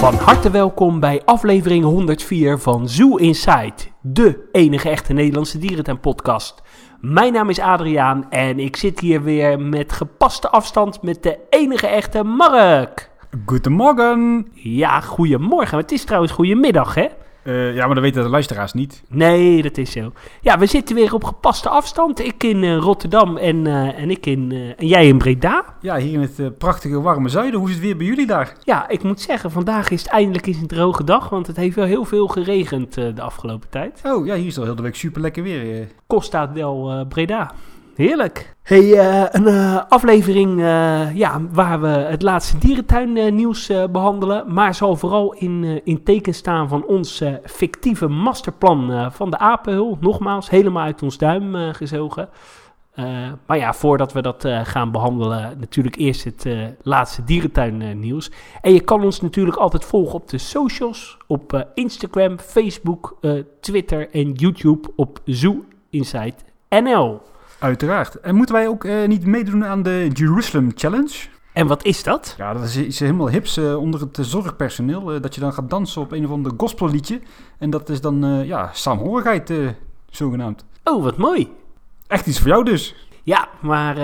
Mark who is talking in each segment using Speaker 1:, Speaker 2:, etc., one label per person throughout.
Speaker 1: Van harte welkom bij aflevering 104 van Zoo Inside, de enige echte Nederlandse dierentuin-podcast. Mijn naam is Adriaan en ik zit hier weer met gepaste afstand met de enige echte Mark.
Speaker 2: Goedemorgen.
Speaker 1: Ja, goedemorgen. Het is trouwens goedemiddag, hè?
Speaker 2: Uh, ja, maar dat weten de luisteraars niet.
Speaker 1: Nee, dat is zo. Ja, we zitten weer op gepaste afstand. Ik in uh, Rotterdam en, uh, en, ik in, en jij in Breda.
Speaker 2: Ja, hier in het prachtige warme zuiden. Hoe is het weer bij jullie daar?
Speaker 1: Ja, ik moet zeggen, vandaag is het eindelijk eens een droge dag. Want het heeft wel heel veel geregend de afgelopen tijd.
Speaker 2: Oh, ja, hier is al heel de week super lekker weer.
Speaker 1: Costa del Breda. Heerlijk. Uh, een uh, aflevering uh, ja, waar we het laatste dierentuinnieuws behandelen. Maar zal vooral in, in teken staan van ons fictieve masterplan van de apenhul. Nogmaals, helemaal uit ons duim gezogen. maar ja, voordat we dat gaan behandelen, natuurlijk eerst het laatste dierentuinnieuws. en je kan ons natuurlijk altijd volgen op de socials. Op Instagram, Facebook, Twitter en YouTube op Zoo Inside NL.
Speaker 2: Uiteraard. En moeten wij ook uh, niet meedoen aan de Jerusalem Challenge?
Speaker 1: En wat is dat?
Speaker 2: Ja, dat is iets helemaal hips uh, onder het zorgpersoneel. Uh, dat je dan gaat dansen op een of ander gospelliedje. En dat is dan, ja, saamhorigheid zogenaamd.
Speaker 1: Oh, wat mooi.
Speaker 2: Echt iets voor jou dus.
Speaker 1: Ja, maar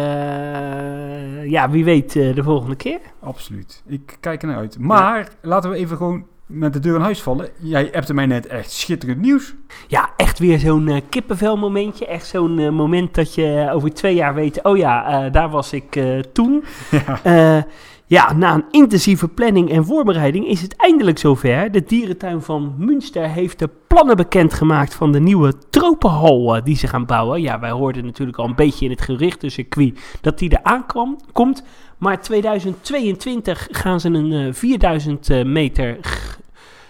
Speaker 1: ja, wie weet de volgende keer.
Speaker 2: Absoluut. Ik kijk er naar uit. Maar ja. laten we even gewoon met de deur in huis vallen. Jij appte mij net echt schitterend nieuws.
Speaker 1: Ja, echt weer zo'n uh, kippenvel momentje. Echt zo'n uh, moment dat je over twee jaar weet... oh ja, uh, daar was ik toen. Ja. ja, na een intensieve planning en voorbereiding is het eindelijk zover. De dierentuin van Münster heeft de plannen bekendgemaakt... van de nieuwe tropenhal die ze gaan bouwen. Ja, wij hoorden natuurlijk al een beetje in het gericht dus circuit... dat die eraan kwam, komt... Maar 2022 gaan ze een 4000 meter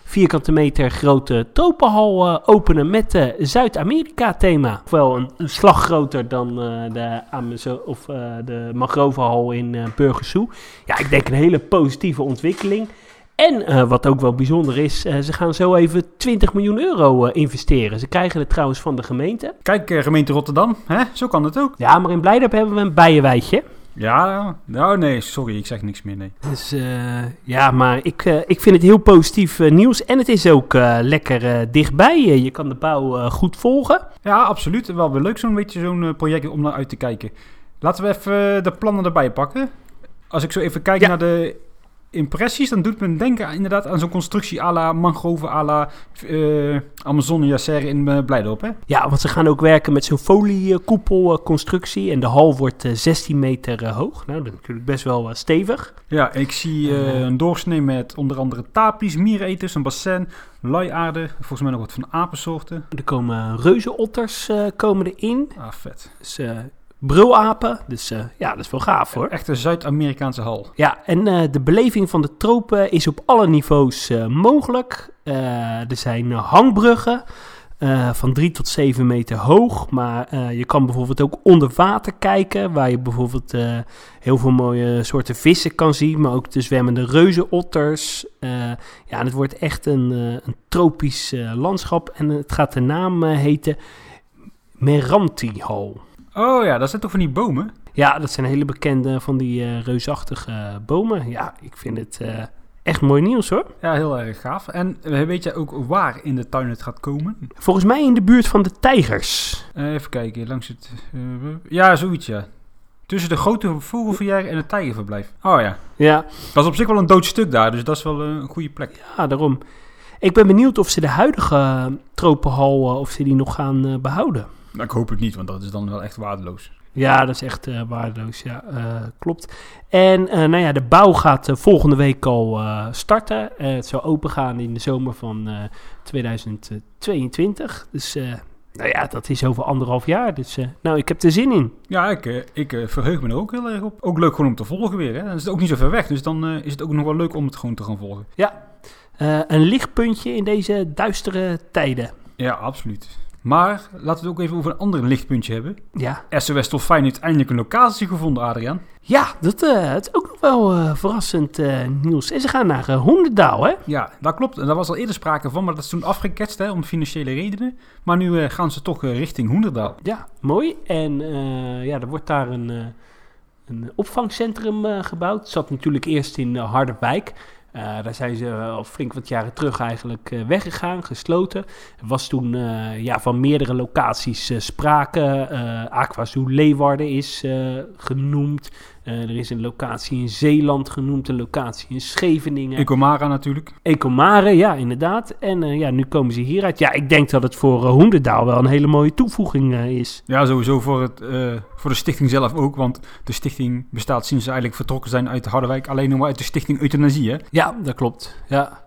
Speaker 1: vierkante meter grote tropenhal uh, openen met de Zuid-Amerika-thema. Ofwel een, een, slag groter dan uh, de, Amazon, of, uh, de Mangrovenhal in uh, Burgersoe. Ja, ik denk een hele positieve ontwikkeling. En wat ook wel bijzonder is, ze gaan zo even 20 miljoen euro investeren. Ze krijgen het trouwens van de gemeente.
Speaker 2: Kijk, gemeente Rotterdam, hè? zo kan het ook.
Speaker 1: Ja, maar in Blijdorp hebben we een bijenwijtje.
Speaker 2: Ja, nou nee, sorry, ik zeg niks meer, nee.
Speaker 1: Dus uh, ja, maar ik, uh, ik vind het heel positief uh, nieuws. En het is ook lekker dichtbij. je kan de bouw goed volgen.
Speaker 2: Ja, absoluut. Wel weer leuk zo'n beetje zo'n project om naar uit te kijken. Laten we even de plannen erbij pakken. Als ik zo even kijk ja. naar de impressies, dan doet men denken inderdaad aan zo'n constructie à la mangrove, à la uh, Amazonia serre in uh, Blijdorp, hè?
Speaker 1: Ja, want ze gaan ook werken met zo'n foliekoepelconstructie en de hal wordt uh, 16 meter hoog. Nou, dat is natuurlijk best wel stevig.
Speaker 2: Ja, ik zie een doorsnee met onder andere tapies, miereters, een bassin, luiaarde, volgens mij nog wat van apensoorten.
Speaker 1: Er komen reuzenotters komen erin.
Speaker 2: Ah, vet.
Speaker 1: Dus brulapen. Dus uh, ja, dat is wel gaaf hoor.
Speaker 2: Echt een Zuid-Amerikaanse hal.
Speaker 1: Ja, en uh, de beleving van de tropen is op alle niveaus uh, mogelijk. er zijn hangbruggen van 3 tot 7 meter hoog. Maar je kan bijvoorbeeld ook onder water kijken. Waar je bijvoorbeeld heel veel mooie soorten vissen kan zien. Maar ook de zwemmende reuzenotters. ja, en het wordt echt een, een tropisch landschap. En het gaat de naam heten Meranti-hal.
Speaker 2: Oh ja, dat zijn toch van die bomen?
Speaker 1: Ja, dat zijn hele bekende van die uh, reusachtige bomen. Ja, ik vind het uh, echt mooi nieuws hoor.
Speaker 2: Ja, heel erg gaaf. En weet je ook waar in de tuin het gaat komen?
Speaker 1: Volgens mij in de buurt van de tijgers.
Speaker 2: Uh, even kijken, langs het... ja, zoiets ja. Tussen de grote vogelverjaar en het tijgerverblijf. Oh ja.
Speaker 1: Ja.
Speaker 2: Dat is op zich wel een dood stuk daar, dus dat is wel een goede plek.
Speaker 1: Ja, daarom. Ik ben benieuwd of ze de huidige tropenhal, of ze die nog gaan behouden.
Speaker 2: Nou, ik hoop het niet, want dat is dan wel echt waardeloos.
Speaker 1: Ja, dat is echt uh, waardeloos. Ja, uh, klopt. En uh, nou ja, de bouw gaat volgende week al starten. het zal opengaan in de zomer van 2022. Dus nou ja, dat is over anderhalf jaar. Dus nou, ik heb er zin in.
Speaker 2: Ja, ik, ik verheug me er ook heel erg op. Ook leuk gewoon om te volgen weer. Hè? Dan is het ook niet zo ver weg. Dus dan is het ook nog wel leuk om het gewoon te gaan volgen.
Speaker 1: Ja, een lichtpuntje in deze duistere tijden.
Speaker 2: Ja, absoluut. Maar laten we het ook even over een ander lichtpuntje hebben.
Speaker 1: Ja.
Speaker 2: SOS Dolfijn heeft eindelijk een locatie gevonden, Adriaan.
Speaker 1: Ja, dat uh, is ook nog wel uh, verrassend uh, nieuws. En ze gaan naar Hondendaal, hè?
Speaker 2: Ja, dat klopt. En daar was al eerder sprake van, maar dat is toen afgeketst hè, om financiële redenen. Maar nu gaan ze toch richting Hoenderdaal.
Speaker 1: Ja, mooi. En ja, er wordt daar een, een opvangcentrum gebouwd. Het zat natuurlijk eerst in Harderwijk. Uh, daar zijn ze al flink wat jaren terug eigenlijk uh, weggegaan, gesloten. Er was toen ja, van meerdere locaties sprake. Aqua Zoo Leeuwarden is genoemd. Er is een locatie in Zeeland genoemd, een locatie in Scheveningen.
Speaker 2: Ecomara natuurlijk.
Speaker 1: Ecomare, ja, inderdaad. En ja, nu komen ze hieruit. Ja, ik denk dat het voor Hoendendaal wel een hele mooie toevoeging is.
Speaker 2: Ja, sowieso voor, het, voor de stichting zelf ook. Want de stichting bestaat sinds ze eigenlijk vertrokken zijn uit Harderwijk alleen nog maar uit de stichting Euthanasie, hè?
Speaker 1: Ja, dat klopt. Ja.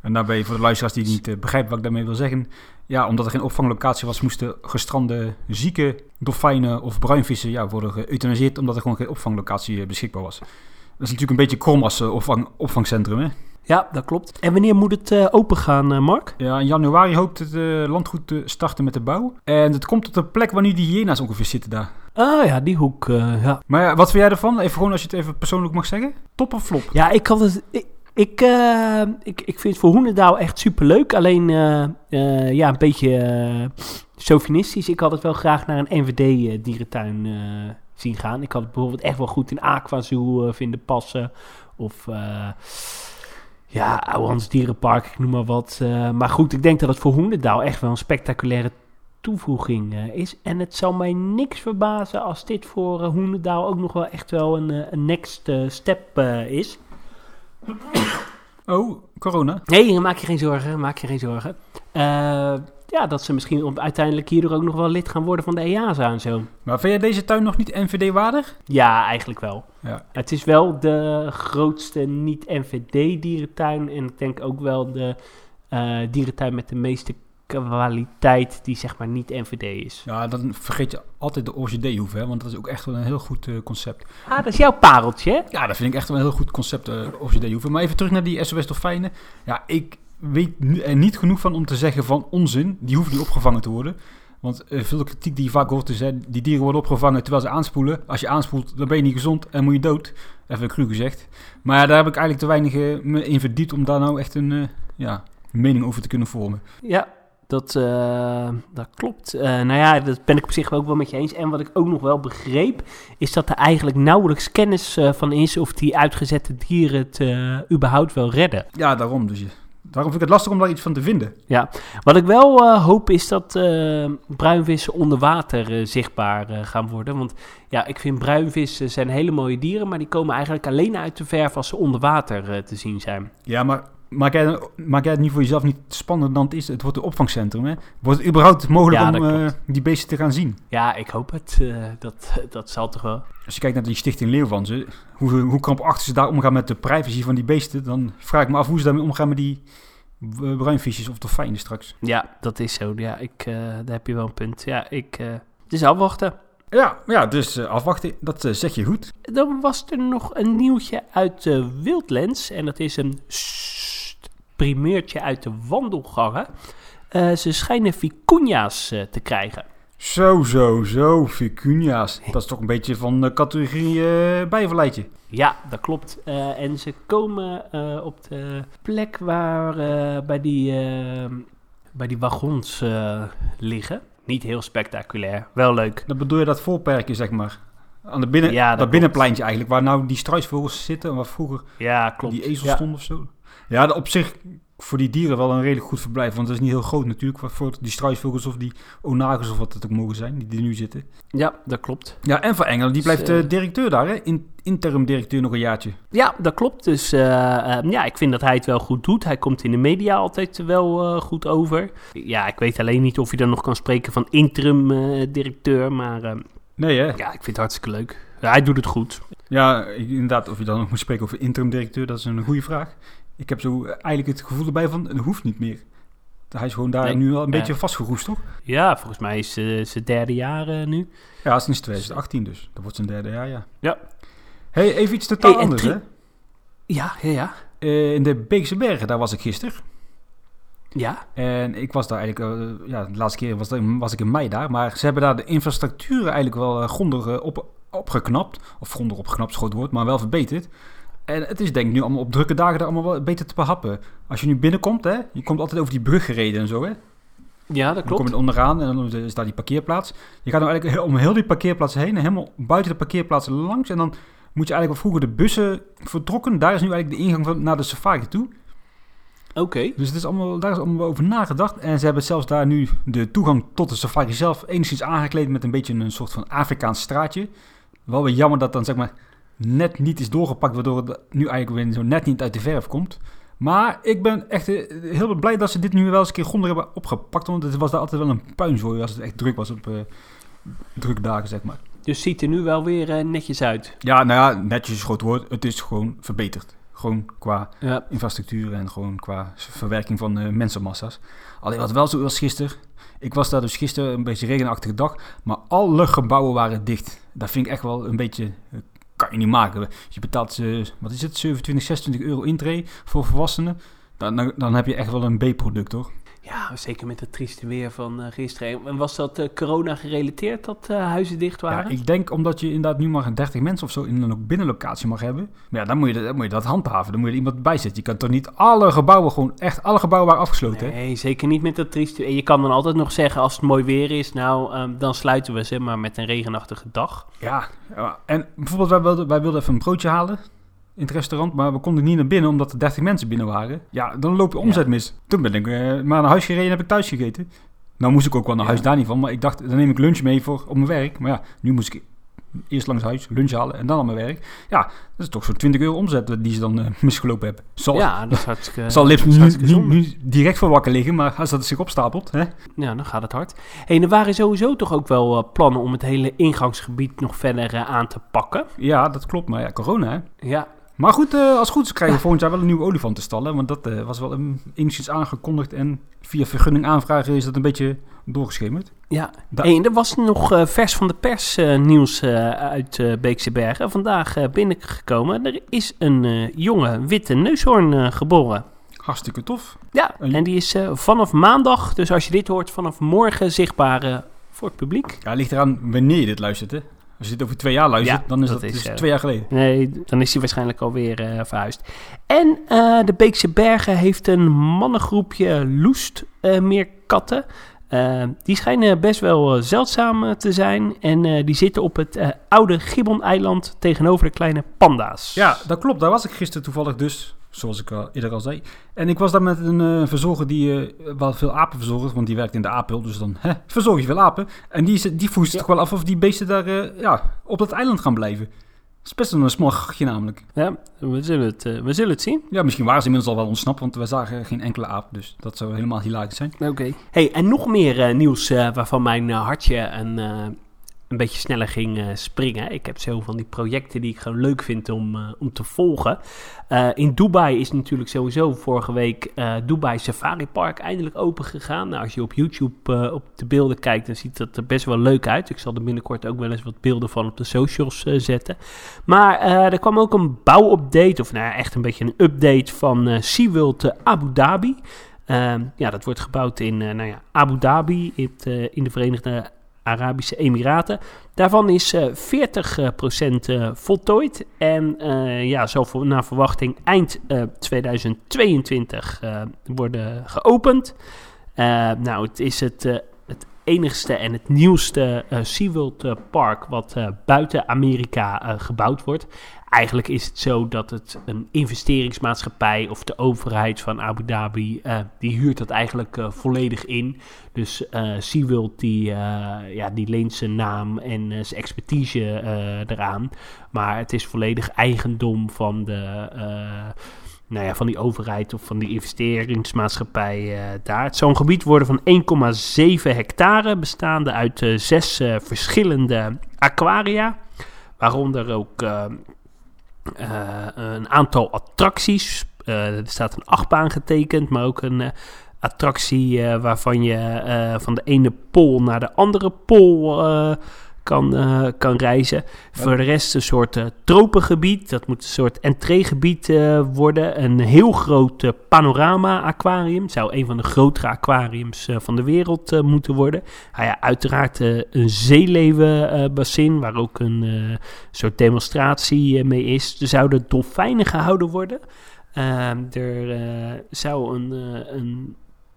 Speaker 2: En daarbij, voor de luisteraars die niet uh, begrijpen wat ik daarmee wil zeggen. Ja, omdat er geen opvanglocatie was, moesten gestrande zieke dolfijnen of bruinvissen ja, worden geëuthaniseerd. Omdat er gewoon geen opvanglocatie eh, beschikbaar was. Dat is natuurlijk een beetje krom als uh, opvang, opvangcentrum, hè?
Speaker 1: Ja, dat klopt. En wanneer moet het uh, open gaan, Mark?
Speaker 2: Ja, in januari hoopt het landgoed te starten met de bouw. En het komt op de plek waar nu die hyena's ongeveer zitten daar.
Speaker 1: Ah ja, die hoek, ja.
Speaker 2: Maar ja, wat vind jij ervan? Even gewoon als je het even persoonlijk mag zeggen. Top of flop?
Speaker 1: Ja, ik had het... Ik, uh, ik, ik vind voor Hoenendaal echt superleuk. Alleen uh, uh, ja, een beetje chauvinistisch. Ik had het wel graag naar een NVD-dierentuin zien gaan. Ik had het bijvoorbeeld echt wel goed in Aquazoo vinden passen. Of ja, Ouwans Dierenpark, ik noem maar wat. maar goed, ik denk dat het voor Hoenendaal echt wel een spectaculaire toevoeging is. En het zal mij niks verbazen als dit voor Hoenendaal ook nog wel echt wel een, een next step is.
Speaker 2: Oh, corona?
Speaker 1: Nee, maak je geen zorgen, maak je geen zorgen. Uh, ja, dat ze misschien op, uiteindelijk hierdoor ook nog wel lid gaan worden van de EASA en zo.
Speaker 2: Maar vind jij deze tuin nog niet NVD-waardig?
Speaker 1: Ja, eigenlijk wel. Ja. Het is wel de grootste niet-NVD-dierentuin en ik denk ook wel de uh, dierentuin met de meeste kwaliteit die zeg maar niet NVD is.
Speaker 2: Ja, dan vergeet je altijd de orchidee hè? want dat is ook echt wel een heel goed uh, concept.
Speaker 1: Ah, dat is jouw pareltje, hè?
Speaker 2: Ja, dat vind ik echt wel een heel goed concept, uh, orchidee Maar even terug naar die SOS Dolfijnen. Ja, ik weet er niet genoeg van om te zeggen van onzin, die hoeven niet opgevangen te worden. Want uh, veel kritiek die je vaak hoort is, hè, die dieren worden opgevangen terwijl ze aanspoelen. Als je aanspoelt, dan ben je niet gezond en moet je dood. Even cru gezegd. Maar ja, daar heb ik eigenlijk te weinig me in verdiept om daar nou echt een ja, mening over te kunnen vormen.
Speaker 1: Ja, dat, uh, dat klopt. Uh, nou ja, dat ben ik op zich ook wel met je eens. En wat ik ook nog wel begreep, is dat er eigenlijk nauwelijks kennis uh, van is of die uitgezette dieren het überhaupt wel redden.
Speaker 2: Ja, daarom dus. Daarom vind ik het lastig om daar iets van te vinden.
Speaker 1: Ja, wat ik wel hoop is dat bruinvissen onder water zichtbaar gaan worden. Want ja, ik vind bruinvissen zijn hele mooie dieren, maar die komen eigenlijk alleen uit de verf als ze onder water te zien zijn.
Speaker 2: Ja, maar maak jij, maak jij het niet voor jezelf niet spannender dan het is? Het wordt een opvangcentrum, hè? Wordt het überhaupt mogelijk om uh, die beesten te gaan zien?
Speaker 1: Ja, ik hoop het. Uh, dat, dat zal toch wel.
Speaker 2: Als je kijkt naar die stichting Leeuwwansen, hoe, hoe krampachtig ze daar omgaan met de privacy van die beesten, dan vraag ik me af hoe ze daarmee omgaan met die uh, bruinvisjes of dolfijnen straks.
Speaker 1: Ja, dat is zo. Ja, ik, daar heb je wel een punt. Ja, ik... het is afwachten.
Speaker 2: Ja, ja dus afwachten, dat zeg je goed.
Speaker 1: Dan was er nog een nieuwtje uit Wildlands. En dat is een primeurtje uit de wandelgangen. Uh, ze schijnen vicunia's uh, te krijgen.
Speaker 2: Zo, zo, zo, vicunia's. Dat is toch een beetje van de categorie uh, bijverleidje.
Speaker 1: Ja, dat klopt. en ze komen op de plek waar bij, die, bij die wagons liggen. Niet heel spectaculair, wel leuk.
Speaker 2: Dan bedoel je dat voorperkje, zeg maar? Aan de binnen, ja, dat, dat binnenpleintje eigenlijk, waar nou die struisvogels zitten, waar vroeger
Speaker 1: ja, klopt.
Speaker 2: die ezel stond of zo. Ja, op zich voor die dieren wel een redelijk goed verblijf. Want het is niet heel groot natuurlijk. Voor die struisvogels of die onagers of wat het ook mogen zijn. Die er nu zitten.
Speaker 1: Ja, dat klopt.
Speaker 2: Ja, en Van Engelen, die blijft uh, directeur daar. Hè? In, interim directeur nog een jaartje.
Speaker 1: Ja, dat klopt. Dus uh, uh, ja, ik vind dat hij het wel goed doet. Hij komt in de media altijd wel goed over. Ja, ik weet alleen niet of je dan nog kan spreken van interim directeur. Maar
Speaker 2: nee, hè?
Speaker 1: ja, ik vind het hartstikke leuk. Ja, hij doet het goed.
Speaker 2: Ja, inderdaad, of je dan nog moet spreken over interim directeur, dat is een goede vraag ik heb zo eigenlijk het gevoel erbij van, het hoeft niet meer. Hij is gewoon daar nu al een beetje vastgeroest, toch?
Speaker 1: Ja, volgens mij is uh, zijn derde jaar uh, nu.
Speaker 2: Ja, sinds 2018 dus. Dat wordt zijn derde jaar, ja.
Speaker 1: Ja.
Speaker 2: hey, even iets totaal anders, hè?
Speaker 1: Ja, ja, ja.
Speaker 2: Uh, in de Beekse Bergen, daar was ik gisteren.
Speaker 1: Ja.
Speaker 2: En ik was daar eigenlijk, ja, de laatste keer was, was ik in mei daar. Maar ze hebben daar de infrastructuur eigenlijk wel grondig op, opgeknapt. Of grondig opgeknapt, schoot woord, maar wel verbeterd. En het is denk ik nu allemaal op drukke dagen er allemaal wel beter te behappen. Als je nu binnenkomt, hè, je komt altijd over die brug gereden en zo, hè.
Speaker 1: Ja, dat klopt. Dan
Speaker 2: kom je onderaan en dan is daar die parkeerplaats. Je gaat nou eigenlijk om heel die parkeerplaats heen, helemaal buiten de parkeerplaats langs. En dan moet je eigenlijk wat vroeger de bussen vertrokken. Daar is nu eigenlijk de ingang van, naar de safari toe.
Speaker 1: Oké.
Speaker 2: Dus het is allemaal, daar is allemaal over nagedacht. En ze hebben zelfs daar nu de toegang tot de safari zelf enigszins aangekleed met een beetje een soort van Afrikaans straatje. Wel weer jammer dat dan zeg maar net niet is doorgepakt, waardoor het nu eigenlijk weer zo net niet uit de verf komt. Maar ik ben echt eh, heel blij dat ze dit nu wel eens een keer grondig hebben opgepakt. Want het was daar altijd wel een puinzooi als het echt druk was op uh, drukke dagen, zeg maar.
Speaker 1: Dus ziet er nu wel weer uh, netjes uit?
Speaker 2: Ja, nou ja, netjes is groot woord. Het is gewoon verbeterd. Gewoon qua ja. infrastructuur en gewoon qua verwerking van uh, mensenmassa's. Alleen wat wel zo was gisteren. Ik was daar dus gisteren een beetje regenachtige dag. Maar alle gebouwen waren dicht. Dat vind ik echt wel een beetje kan je niet maken. Je betaalt, uh, wat is het, 27, 26 euro intree voor volwassenen. Dan, dan, dan heb je echt wel een B-product, hoor.
Speaker 1: Ja, zeker met het trieste weer van uh, gisteren. En was dat uh, corona gerelateerd dat uh, huizen dicht waren?
Speaker 2: Ja, ik denk omdat je inderdaad nu maar 30 mensen of zo in een binnenlocatie mag hebben. Maar ja, dan moet, je, dan moet je dat handhaven. Dan moet je er iemand bij zitten. Je kan toch niet alle gebouwen gewoon, echt alle gebouwen waren afgesloten?
Speaker 1: Nee, zeker niet met dat trieste En je kan dan altijd nog zeggen als het mooi weer is, nou um, dan sluiten we ze maar met een regenachtige dag.
Speaker 2: Ja, ja. en bijvoorbeeld wij wilden, wij wilden even een broodje halen in het restaurant, maar we konden niet naar binnen omdat er 30 mensen binnen waren. Ja, dan loop je omzet mis. Toen ben ik uh, maar naar huis gereden en heb ik thuis gegeten. Nou moest ik ook wel naar huis daar niet van, maar ik dacht, dan neem ik lunch mee voor op mijn werk. Maar ja, nu moest ik eerst langs huis, lunch halen en dan aan mijn werk. Ja, dat is toch zo'n 20 euro omzet die ze dan uh, misgelopen hebben.
Speaker 1: Zal, ja, dat is hartstikke
Speaker 2: Zal Lips nu, nu, nu, direct voor wakker liggen, maar als dat zich opstapelt... Hè?
Speaker 1: Ja, dan gaat het hard. Hey, er waren sowieso toch ook wel uh, plannen om het hele ingangsgebied nog verder uh, aan te pakken?
Speaker 2: Ja, dat klopt, maar ja, corona hè?
Speaker 1: Ja,
Speaker 2: maar goed, uh, als het goed is krijgen we volgend jaar wel een nieuwe olifant te stallen. Want dat uh, was wel een, enigszins aangekondigd. En via vergunning aanvragen is dat een beetje doorgeschemerd.
Speaker 1: Ja, da en er was nog uh, vers van de pers nieuws uit Beekse Bergen. Vandaag binnengekomen. Er is een jonge witte neushoorn geboren.
Speaker 2: Hartstikke tof.
Speaker 1: Ja, en die is vanaf maandag, dus als je dit hoort, vanaf morgen zichtbaar voor het publiek.
Speaker 2: Ja, ligt eraan wanneer je dit luistert, hè? Als je dit over twee jaar luistert, dan is dat, is, dus uh, twee jaar geleden.
Speaker 1: Nee, dan is hij waarschijnlijk alweer uh, verhuisd. En uh, de Beekse Bergen heeft een mannengroepje loest meer katten. die schijnen best wel zeldzaam te zijn. En die zitten op het oude Gibbon-eiland tegenover de kleine panda's.
Speaker 2: Ja, dat klopt. Daar was ik gisteren toevallig dus zoals ik al eerder al zei. En ik was daar met een uh, verzorger die uh, wel veel apen verzorgt, want die werkt in de apel, dus dan hè, verzorg je veel apen. En die, die voert toch wel af of die beesten daar uh, ja, op dat eiland gaan blijven. Het is best een smal namelijk.
Speaker 1: Ja, we zullen, het, we zullen het zien.
Speaker 2: Ja, misschien waren ze inmiddels al wel ontsnapt, want we zagen geen enkele aap. Dus dat zou helemaal hilarisch zijn.
Speaker 1: Oké. Hey, en nog meer nieuws waarvan mijn hartje een een beetje sneller ging uh, springen. Ik heb zo van die projecten die ik gewoon leuk vind om, uh, om te volgen. Uh, in Dubai is natuurlijk sowieso vorige week Dubai Safari Park eindelijk open gegaan. Nou, als je op YouTube op de beelden kijkt, dan ziet dat er best wel leuk uit. Ik zal er binnenkort ook wel eens wat beelden van op de socials zetten. Maar er kwam ook een bouwupdate, of nou echt een beetje een update van SeaWorld Abu Dhabi. Ehm, ja, dat wordt gebouwd in nou ja, Abu Dhabi, in, in de Verenigde Arabische Emiraten. Daarvan is uh, 40% uh, voltooid. En uh, ja, zal naar verwachting eind 2022 uh, worden geopend. nou, het is het, het enigste en het nieuwste SeaWorld Park wat buiten Amerika gebouwd wordt. Eigenlijk is het zo dat het een investeringsmaatschappij of de overheid van Abu Dhabi, uh, die huurt dat eigenlijk uh, volledig in. Dus uh, SeaWorld die, ja, die leent zijn naam en zijn expertise eraan. Maar het is volledig eigendom van de nou ja, van die overheid of van die investeringsmaatschappij daar. Het zou een gebied worden van 1,7 hectare, bestaande uit zes verschillende aquaria. Waaronder ook uh, een aantal attracties. Uh, er staat een achtbaan getekend, maar ook een uh, attractie waarvan je van de ene pol naar de andere pol kan, uh, kan reizen. Voor de rest een soort uh, tropengebied. Dat moet een soort entreegebied uh, worden. Een heel groot panorama-aquarium. Het zou een van de grotere aquariums van de wereld moeten worden. Nou ja, uiteraard een zeeleeuwenbassin, waar ook een soort demonstratie mee is. Er zouden dolfijnen gehouden worden. Ehm, er zou een, een,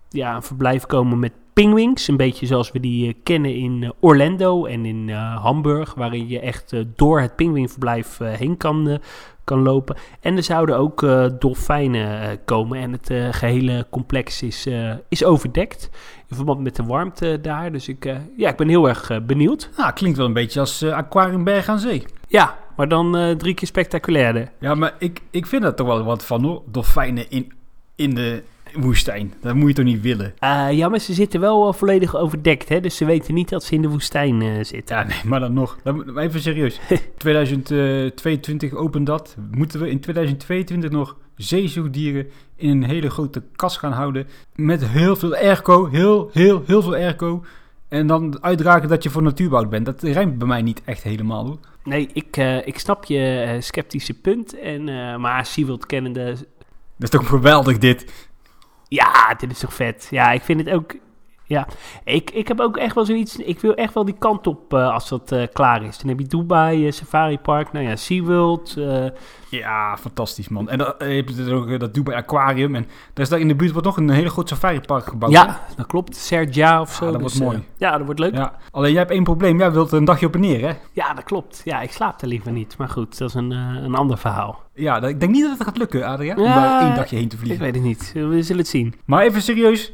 Speaker 1: ja, een verblijf komen met pingwings, een beetje zoals we die eh, kennen in eh, Orlando en in eh, Hamburg, waarin je echt door het pingwingverblijf heen kan, kan lopen. En er zouden ook dolfijnen komen en het eh, gehele complex is, is overdekt in verband met de warmte daar. Dus ik, ja, ik ben heel erg benieuwd.
Speaker 2: Nou, klinkt wel een beetje als eh, Aquarium Berg aan Zee.
Speaker 1: Ja, maar dan drie keer spectaculairder.
Speaker 2: Ja, maar ik, ik vind dat toch wel wat van hoor. Dolfijnen in, in de woestijn. Dat moet je toch niet willen?
Speaker 1: Eh, ja, maar ze zitten wel eh, volledig overdekt, hè? dus ze weten niet dat ze in de woestijn eh, zitten.
Speaker 2: Ja, nee, maar dan nog. Dan, even serieus. 2022 opent dat. Moeten we in 2022 nog zeezoogdieren in een hele grote kas gaan houden. Met heel veel airco. Heel, heel, heel veel airco. En dan uitdragen dat je voor natuurbouw bent. Dat rijmt bij mij niet echt helemaal hoor.
Speaker 1: Nee, ik, ik snap je sceptische punt, en, maar SeaWorld kennende...
Speaker 2: Dat is toch geweldig dit.
Speaker 1: Ja, dit is toch vet. Ja, ik vind het ook... Ja, ik, ik heb ook echt wel zoiets... Ik wil echt wel die kant op eh, als dat eh, klaar is. Dan heb je Dubai, eh, Safari Park, nou ja, SeaWorld...
Speaker 2: Ja, fantastisch man. En dan heb je er ook dat Dubai Aquarium. En daar is daar in de buurt wordt nog een hele groot safaripark gebouwd. hè?
Speaker 1: ja, dat klopt. Sergia of zo.
Speaker 2: dat
Speaker 1: dus,
Speaker 2: wordt mooi.
Speaker 1: eh, ja, dat wordt leuk. Ja.
Speaker 2: ja. Alleen jij hebt één probleem. Jij wilt een dagje op en neer hè?
Speaker 1: dat klopt. Ja, ik slaap er liever niet. Maar goed, dat is een, een ander verhaal.
Speaker 2: Ja, dat- ik denk niet dat het gaat lukken, Adriaan. Om
Speaker 1: Ja,
Speaker 2: daar één dagje heen te
Speaker 1: Ik
Speaker 2: vliegen.
Speaker 1: weet het niet. We zullen het zien.
Speaker 2: Maar even serieus.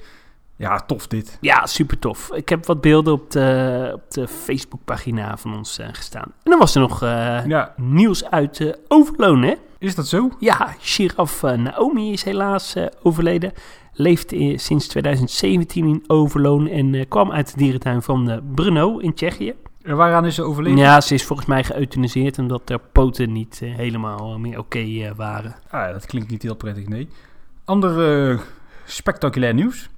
Speaker 2: Ja, tof dit.
Speaker 1: Ja, super tof. Ik heb wat beelden op de, op de Facebookpagina van ons eh, gestaan. En dan was er nog eh,
Speaker 2: Ja,
Speaker 1: nieuws uit eh Overloon, hè?
Speaker 2: is dat zo?
Speaker 1: Ja, Shiraf Naomi is helaas overleden. Leeft in- sinds 2017 in Overloon en kwam uit de dierentuin van Brno in Tsjechië.
Speaker 2: En waaraan is ze overleden?
Speaker 1: Ja, ze is volgens mij geëuthaniseerd omdat haar poten niet helemaal meer oké waren.
Speaker 2: Ah, dat klinkt niet heel prettig, nee. Ander eh, spectaculair nieuws.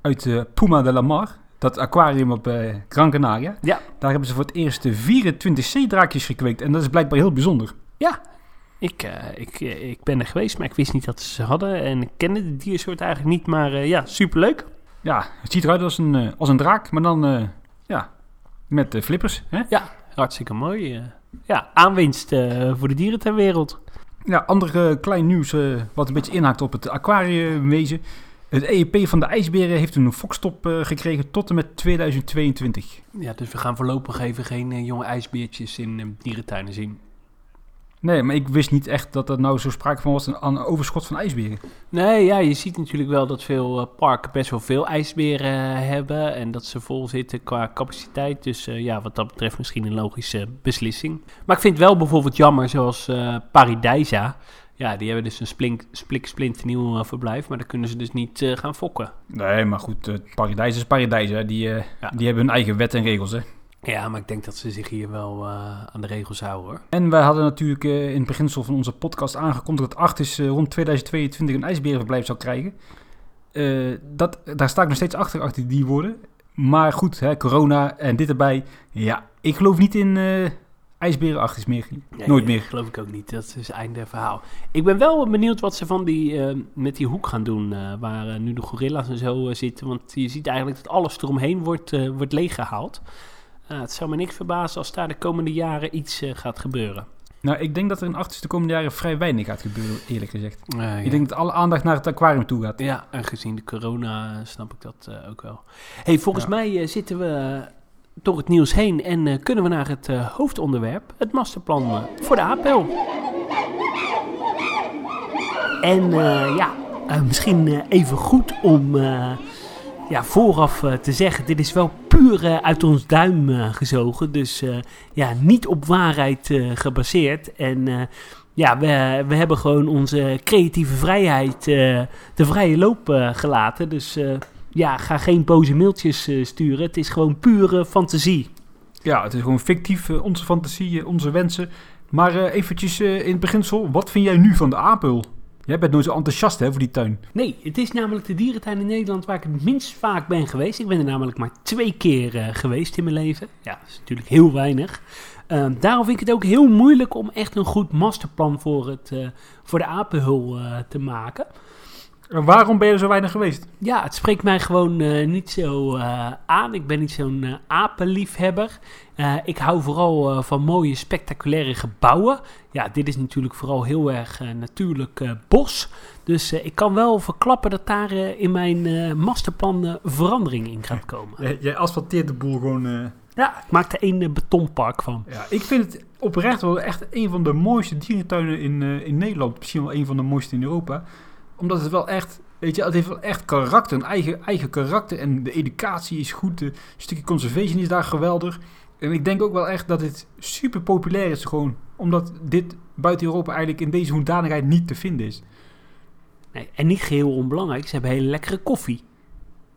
Speaker 2: Uit eh, Puma de la Mar. Dat aquarium op eh, Gran Canaria.
Speaker 1: Ja.
Speaker 2: Daar hebben ze voor het eerst de 24 zeedraakjes gekweekt. En dat is blijkbaar heel bijzonder.
Speaker 1: Ik, eh, ik, ik ben er geweest, maar ik wist niet dat ze ze hadden. En ik kende de diersoort eigenlijk niet, maar ja, superleuk.
Speaker 2: Ja, het ziet eruit als een, als een draak. Maar dan, ja, met flippers. Hè?
Speaker 1: Ja, hartstikke mooi. ja, aanwinst voor de dieren ter wereld.
Speaker 2: Ja, ander klein nieuws wat een beetje inhaakt op het aquariumwezen. Het EEP van de ijsberen heeft een fokstop eh, gekregen tot en met 2022.
Speaker 1: Ja, dus we gaan voorlopig even geen eh, jonge ijsbeertjes in eh, dierentuinen zien.
Speaker 2: Nee, maar ik wist niet echt dat er nou zo sprake van was een overschot van ijsberen.
Speaker 1: Nee, ja, je ziet natuurlijk wel dat veel parken best wel veel ijsberen hebben. En dat ze vol zitten qua capaciteit. Dus ja, wat dat betreft misschien een logische beslissing. Maar ik vind wel bijvoorbeeld jammer, zoals eh Paradijsa. Ja, die hebben dus een splink, splik, splinternieuw eh, verblijf. Maar daar kunnen ze dus niet eh, gaan fokken.
Speaker 2: Nee, maar goed, uh, paradijs is paradijs. Hè. Die, eh,
Speaker 1: Ja.
Speaker 2: die hebben hun eigen wet en regels. Hè.
Speaker 1: Ja, maar ik denk dat ze zich hier wel aan de regels houden hoor.
Speaker 2: En wij hadden natuurlijk in het beginsel van onze podcast aangekondigd dat Artis rond 2022 een ijsberenverblijf zou krijgen. Dat, daar sta ik nog steeds achter, achter die woorden. Maar goed, hè, corona en dit erbij. Ja, ik geloof niet in ijsberen Artis meer.
Speaker 1: Nee,
Speaker 2: Nooit meer.
Speaker 1: geloof ik ook niet. Dat is einde verhaal. Ik ben wel benieuwd wat ze van die, eh, met die hoek gaan doen. eh, waar eh, nu de gorilla's en zo zitten. Want je ziet eigenlijk dat alles eromheen wordt, wordt leeggehaald. Eh, het zou me niks verbazen als daar de komende jaren iets gaat gebeuren.
Speaker 2: Nou, ik denk dat er in Artis de komende jaren vrij weinig gaat gebeuren, eerlijk gezegd. Ik denk dat alle aandacht naar het aquarium toe gaat.
Speaker 1: Ja, en gezien de corona snap ik dat ook wel. hey, volgens
Speaker 2: Ja.
Speaker 1: mij zitten we door het nieuws heen en eh, kunnen we naar het eh, hoofdonderwerp, het masterplan eh, voor de APL. En ja, misschien even goed om ja, vooraf te zeggen, dit is wel puur uit ons duim gezogen. Dus ja, niet op waarheid gebaseerd. En ja, we, we hebben gewoon onze creatieve vrijheid de vrije loop gelaten. Dus ja, ga geen boze mailtjes eh, sturen. Het is gewoon pure fantasie.
Speaker 2: Ja, het is gewoon fictief, eh, onze fantasie, eh, onze wensen. Maar eventjes in het beginsel, wat vind jij nu van de apel? Jij bent nooit zo enthousiast hè, voor die tuin.
Speaker 1: Nee, het is namelijk de dierentuin in Nederland waar ik het minst vaak ben geweest. Ik ben er namelijk maar twee keer geweest in mijn leven. Ja, dat is natuurlijk heel weinig. Ehm, daarom vind ik het ook heel moeilijk om echt een goed masterplan voor, het, voor de apenhul te maken.
Speaker 2: En waarom ben je er zo weinig geweest?
Speaker 1: Ja, het spreekt mij gewoon uh, niet zo uh, aan. Ik ben niet zo'n uh, apenliefhebber. ik hou vooral van mooie, spectaculaire gebouwen. Ja, dit is natuurlijk vooral heel erg natuurlijk bos. Dus ik kan wel verklappen dat daar in mijn masterplan verandering in gaat komen.
Speaker 2: Jij, jij asfalteert de boel gewoon...
Speaker 1: Ja, ik maak er één betonpark van.
Speaker 2: Ja, ik vind het oprecht wel echt een van de mooiste dierentuinen in, in Nederland. Misschien wel een van de mooiste in Europa omdat het wel echt, weet je, het heeft wel echt karakter, een eigen, eigen karakter. En de educatie is goed, de stukje conservation is daar geweldig. En ik denk ook wel echt dat het super populair is gewoon, omdat dit buiten Europa eigenlijk in deze hoedanigheid niet te vinden is.
Speaker 1: Nee, en niet geheel onbelangrijk, ze hebben hele lekkere koffie.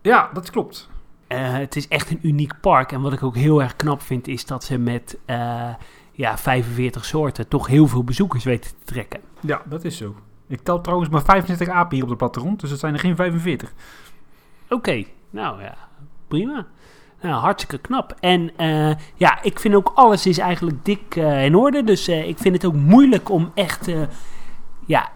Speaker 2: Ja, dat klopt.
Speaker 1: Uh, het is echt een uniek park. En wat ik ook heel erg knap vind, is dat ze met uh, ja, 45 soorten toch heel veel bezoekers weten te trekken.
Speaker 2: Ja, dat is zo. Ik tel trouwens maar 25 apen hier op de plattegrond, dus het zijn er geen 45.
Speaker 1: Oké, nou ja, prima. Nou, hartstikke knap. En uh, ja, ik vind ook alles is eigenlijk dik uh, in orde. Dus uh, ik vind het ook moeilijk om echt, ja,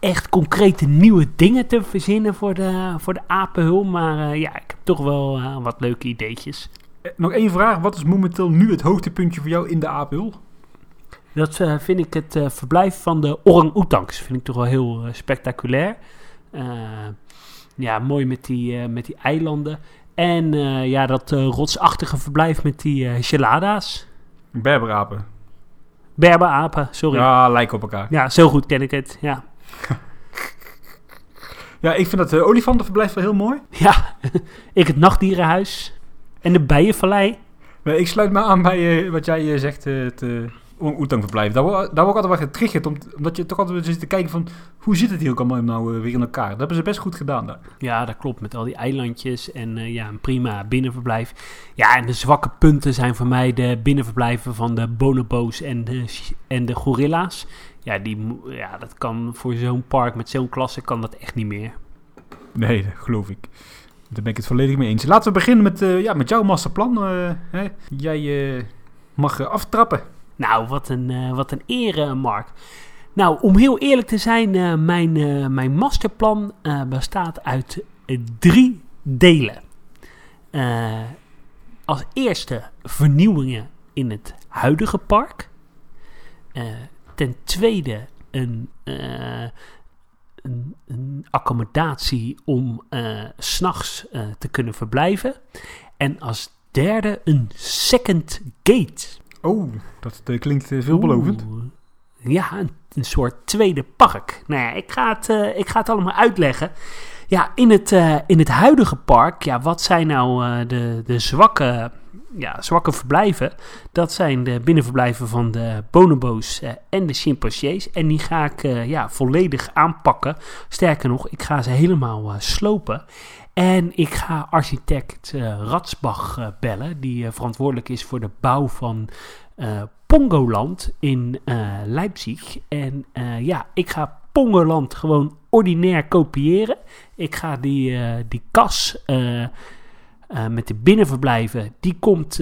Speaker 1: echt concrete nieuwe dingen te verzinnen voor de, voor de apenhul. Maar ja, ik heb toch wel wat leuke ideetjes.
Speaker 2: Nog één vraag. Wat is momenteel nu het hoogtepuntje voor jou in de apenhul?
Speaker 1: Dat uh, vind ik het uh, verblijf van de orang-oetangs. Vind ik toch wel heel uh, spectaculair. ja, mooi met die, met die eilanden. En ja, dat rotsachtige verblijf met die gelada's.
Speaker 2: Berberapen.
Speaker 1: Berberapen, sorry.
Speaker 2: Ja, lijken op elkaar.
Speaker 1: Ja, zo goed ken ik het, ja.
Speaker 2: ja, ik vind dat uh, olifantenverblijf wel heel mooi.
Speaker 1: Ja, ik het nachtdierenhuis. En de bijenvallei.
Speaker 2: Nee, ik sluit me aan bij wat jij zegt, het Oetang verblijf. Daar, daar word ik altijd wel getriggerd, omdat je toch altijd zit te kijken van... hoe zit het hier ook allemaal nou eh, weer in elkaar? Dat hebben ze best goed gedaan daar.
Speaker 1: Ja, dat klopt. Met al die eilandjes en uh, ja, een prima binnenverblijf. Ja, en de zwakke punten zijn voor mij de binnenverblijven van de bonobo's en de, en de gorilla's. Ja, die, ja, dat kan voor zo'n park met zo'n klasse kan dat echt niet meer.
Speaker 2: Nee, dat geloof ik. Daar ben ik het volledig mee eens. Laten we beginnen met, uh, ja, met jouw masterplan. hè? Jij mag aftrappen.
Speaker 1: Nou, wat een, uh, wat een eer, Mark. Nou, om heel eerlijk te zijn, uh, mijn, uh, mijn masterplan bestaat uit drie delen. als eerste vernieuwingen in het huidige park. ten tweede een, een, een, accommodatie om s s'nachts te kunnen verblijven. En als derde een second gate.
Speaker 2: Oh, dat uh, klinkt uh, veelbelovend.
Speaker 1: Ja, een, soort tweede park. Nou ja, ik ga het, uh, ik ga het allemaal uitleggen. Ja, in het, in het huidige park, ja, wat zijn nou de, de zwakke, ja, zwakke verblijven? Dat zijn de binnenverblijven van de bonobo's en de chimpansees. En die ga ik ja, volledig aanpakken. Sterker nog, ik ga ze helemaal slopen. En ik ga architect uh, Ratsbach uh, bellen, die uh, verantwoordelijk is voor de bouw van Pongoland in Leipzig. En ja, ik ga Pongoland gewoon ordinair kopiëren. Ik ga die, die kas met de binnenverblijven, die komt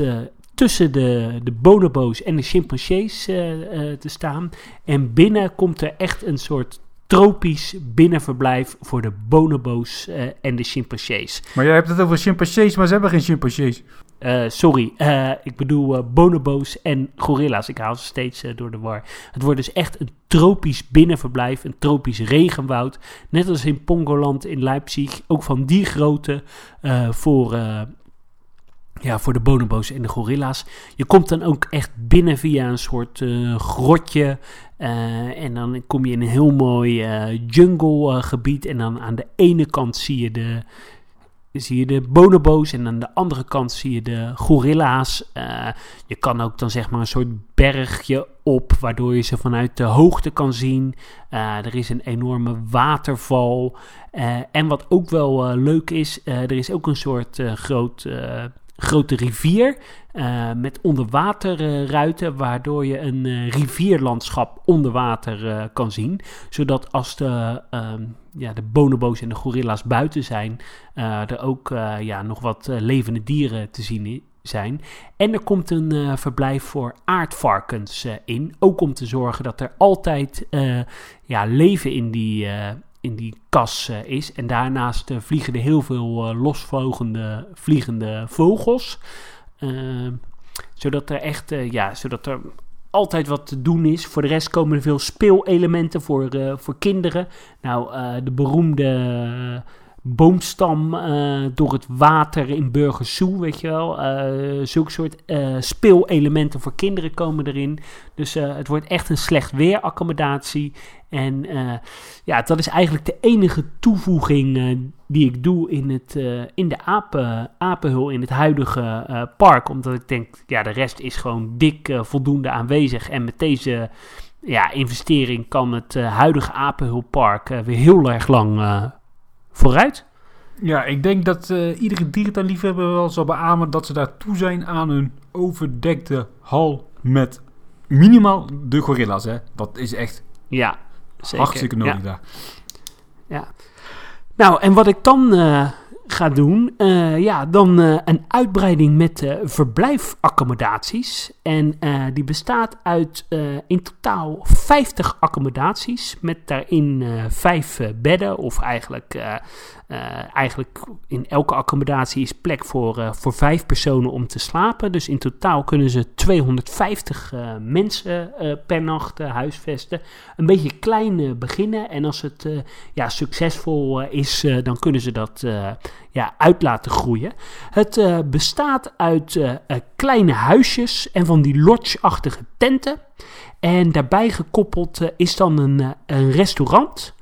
Speaker 1: tussen de, de bonobo's en de chimpansees te staan. En binnen komt er echt een soort tropisch binnenverblijf voor de bonobo's uh, en de chimpansees.
Speaker 2: Maar jij hebt het over chimpansees, maar ze hebben geen chimpansees.
Speaker 1: Uh, sorry, uh, ik bedoel bonobo's en gorilla's. Ik haal ze steeds door de war. Het wordt dus echt een tropisch binnenverblijf, een tropisch regenwoud. Net als in Pongoland in Leipzig. Ook van die grootte voor ja, voor de bonobo's en de gorilla's. Je komt dan ook echt binnen via een soort uh, grotje. Uh, en dan kom je in een heel mooi uh, jungle gebied. En dan aan de ene kant zie je de, zie je de bonobo's. En aan de andere kant zie je de gorilla's. je kan ook dan zeg maar een soort bergje op. Waardoor je ze vanuit de hoogte kan zien. er is een enorme waterval. en wat ook wel leuk is. er is ook een soort groot grote rivier uh, met onderwaterruiten, waardoor je een uh, rivierlandschap onder water uh, kan zien. Zodat als de, ehm, ja, de bonobo's en de gorilla's buiten zijn, er ook ja, nog wat levende dieren te zien zijn. En er komt een verblijf voor aardvarkens in, ook om te zorgen dat er altijd ja, leven in die in die kas is. En daarnaast vliegen er heel veel losvlogende vliegende vogels. zodat er echt, ja, zodat er altijd wat te doen is. Voor de rest komen er veel speelelementen voor, voor kinderen. Nou, de beroemde boomstam uh, door het water in Burgersoe, weet je wel. Uh, zulke soort uh, speelelementen voor kinderen komen erin. Dus het wordt echt een slecht weeraccommodatie. En ja, dat is eigenlijk de enige toevoeging die ik doe in, het, in de apen, apenhul in het huidige park. Omdat ik denk, ja, de rest is gewoon dik voldoende aanwezig. En met deze ja, investering kan het huidige apenhulpark weer heel erg lang vooruit.
Speaker 2: Ja, ik denk dat uh, iedere dierentuinliefhebber wel zal beamen dat ze daar toe zijn aan een overdekte hal met minimaal de gorilla's. Hè? Dat is echt
Speaker 1: ja, zeker.
Speaker 2: hartstikke nodig daar.
Speaker 1: Ja. Nou, en wat ik dan uh, ga doen, uh, ja, dan uh, een uitbreiding met uh, verblijfaccommodaties. En die bestaat uit in totaal 50 accommodaties met daarin vijf bedden of eigenlijk uh, eigenlijk in elke accommodatie is plek voor, uh, voor vijf personen om te slapen. Dus in totaal kunnen ze 250 uh, eh, mensen per nacht huisvesten. Een beetje klein beginnen. En als het ja, succesvol is, dan kunnen ze dat ja, uit laten groeien. Het bestaat uit kleine huisjes en van die lodge-achtige tenten. En daarbij gekoppeld is dan een, een restaurant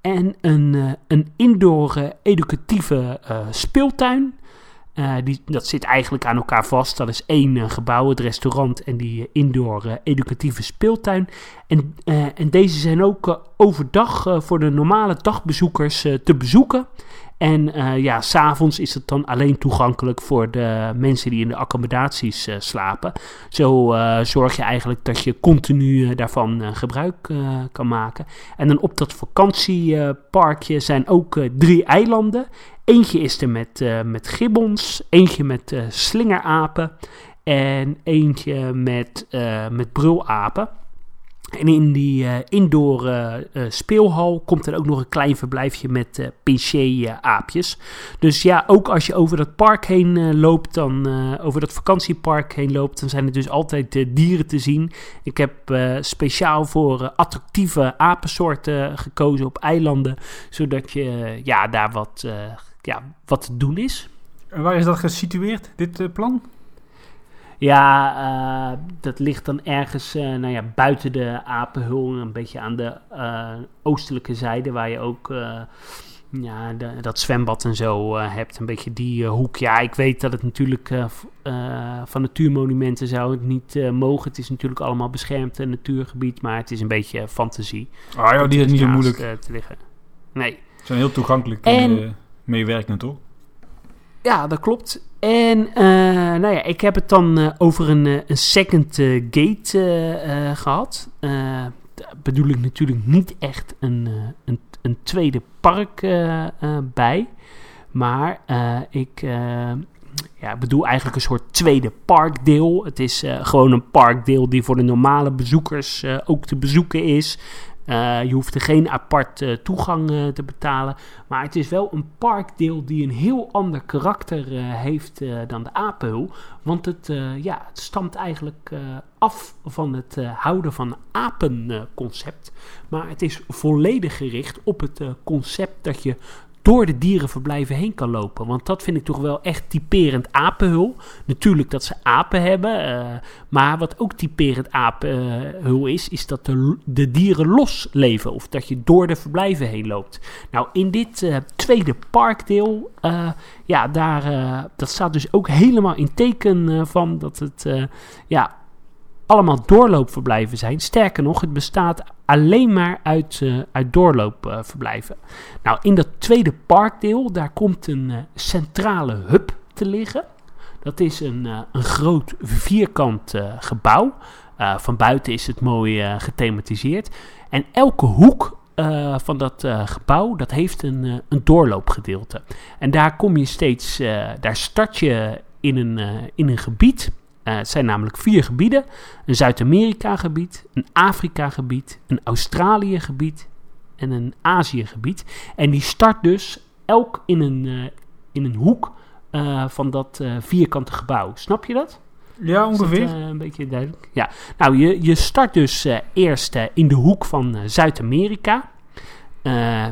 Speaker 1: en een, uh, een indoor educatieve die, dat zit eigenlijk aan elkaar vast. Dat is één gebouw, het restaurant en die indoor educatieve speeltuin. En, en deze zijn ook overdag voor de normale dagbezoekers te bezoeken. En ja, s'avonds is het dan alleen toegankelijk voor de mensen die in de accommodaties slapen. Zo zorg je eigenlijk dat je continu daarvan gebruik kan maken. En dan op dat vakantieparkje zijn ook drie eilanden. Eentje is er met, met gibbons, eentje met slingerapen en eentje met, met brulapen. En in die indoor speelhal komt er ook nog een klein verblijfje met uh, pincé-aapjes. Dus ja, ook als je over dat park heen loopt, dan over dat vakantiepark heen loopt, dan zijn er dus altijd dieren te zien. Ik heb speciaal voor attractieve apensoorten gekozen op eilanden, zodat je ja, daar wat, ja, wat te doen is.
Speaker 2: En waar is dat gesitueerd, dit plan?
Speaker 1: Ja, uh, dat ligt dan ergens uh, nou ja, buiten de apenhul, een beetje aan de oostelijke zijde, waar je ook ja, de, dat zwembad en zo hebt. Een beetje die hoek. Ja, ik weet dat het natuurlijk van natuurmonumenten zou het niet mogen. Het is natuurlijk allemaal beschermd natuurgebied, maar het is een beetje fantasie.
Speaker 2: Ah ja, die is niet zo moeilijk
Speaker 1: te liggen. Nee.
Speaker 2: Ze zijn heel toegankelijk en meewerken, toch?
Speaker 1: Ja, dat klopt. En uh, nou ja, ik heb het dan uh, over een, uh, een second gate gehad. bedoel ik natuurlijk niet echt een, een, een tweede park bij. Maar ik ja, bedoel eigenlijk een soort tweede parkdeel. Het is gewoon een parkdeel die voor de normale bezoekers ook te bezoeken is. Uh, je hoeft er geen apart uh, toegang uh, te betalen. Maar het is wel een parkdeel die een heel ander karakter heeft dan de apenhul. Want het, ja, het stamt eigenlijk af van het houden van apenconcept. maar het is volledig gericht op het concept dat je door de dierenverblijven heen kan lopen. Want dat vind ik toch wel echt typerend apenhul. Natuurlijk dat ze apen hebben. Uh, maar wat ook typerend apenhul is, is dat de, de, dieren los leven. Of dat je door de verblijven heen loopt. Nou, in dit uh, tweede parkdeel, uh, ja, daar, dat staat dus ook helemaal in teken van dat het, ja, allemaal doorloopverblijven zijn. Sterker nog, het bestaat alleen maar uit, uh, uit doorloopverblijven. nou, in dat tweede parkdeel, daar komt een uh, centrale hub te liggen. Dat is een, uh, een groot vierkant gebouw. van buiten is het mooi gethematiseerd. En elke hoek van dat gebouw, dat heeft een, een doorloopgedeelte. En daar kom je steeds, daar start je in een, in een gebied uh, het zijn namelijk vier gebieden: een Zuid-Amerika-gebied, een Afrika-gebied, een Australië-gebied en een Aziëgebied. En die start dus elk in een, uh, in een hoek uh, van dat vierkante gebouw. Snap je dat?
Speaker 2: Ja, ongeveer.
Speaker 1: Dat, een beetje duidelijk. Ja, nou, je, je start dus eerst in de hoek van Zuid-Amerika.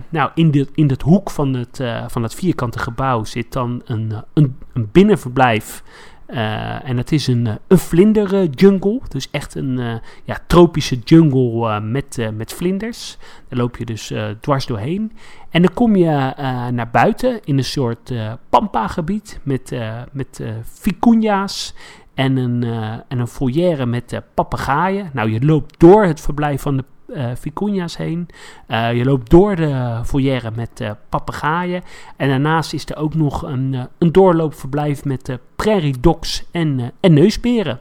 Speaker 1: nou, in, de, in dat hoek van het, van het vierkante gebouw zit dan een, een, een binnenverblijf uh, en het is een, een vlinder jungle. Dus echt een uh, ja, tropische jungle met, met vlinders. Daar loop je dus dwars doorheen. En dan kom je naar buiten in een soort pampa-gebied met, met vicunia's en een, en een foyer met papegaaien. Nou, je loopt door het verblijf van de uh, vicunia's heen. Uh, je loopt door de foyer met uh, papegaaien. En daarnaast is er ook nog een, een doorloopverblijf met prairie dogs en, en neusberen.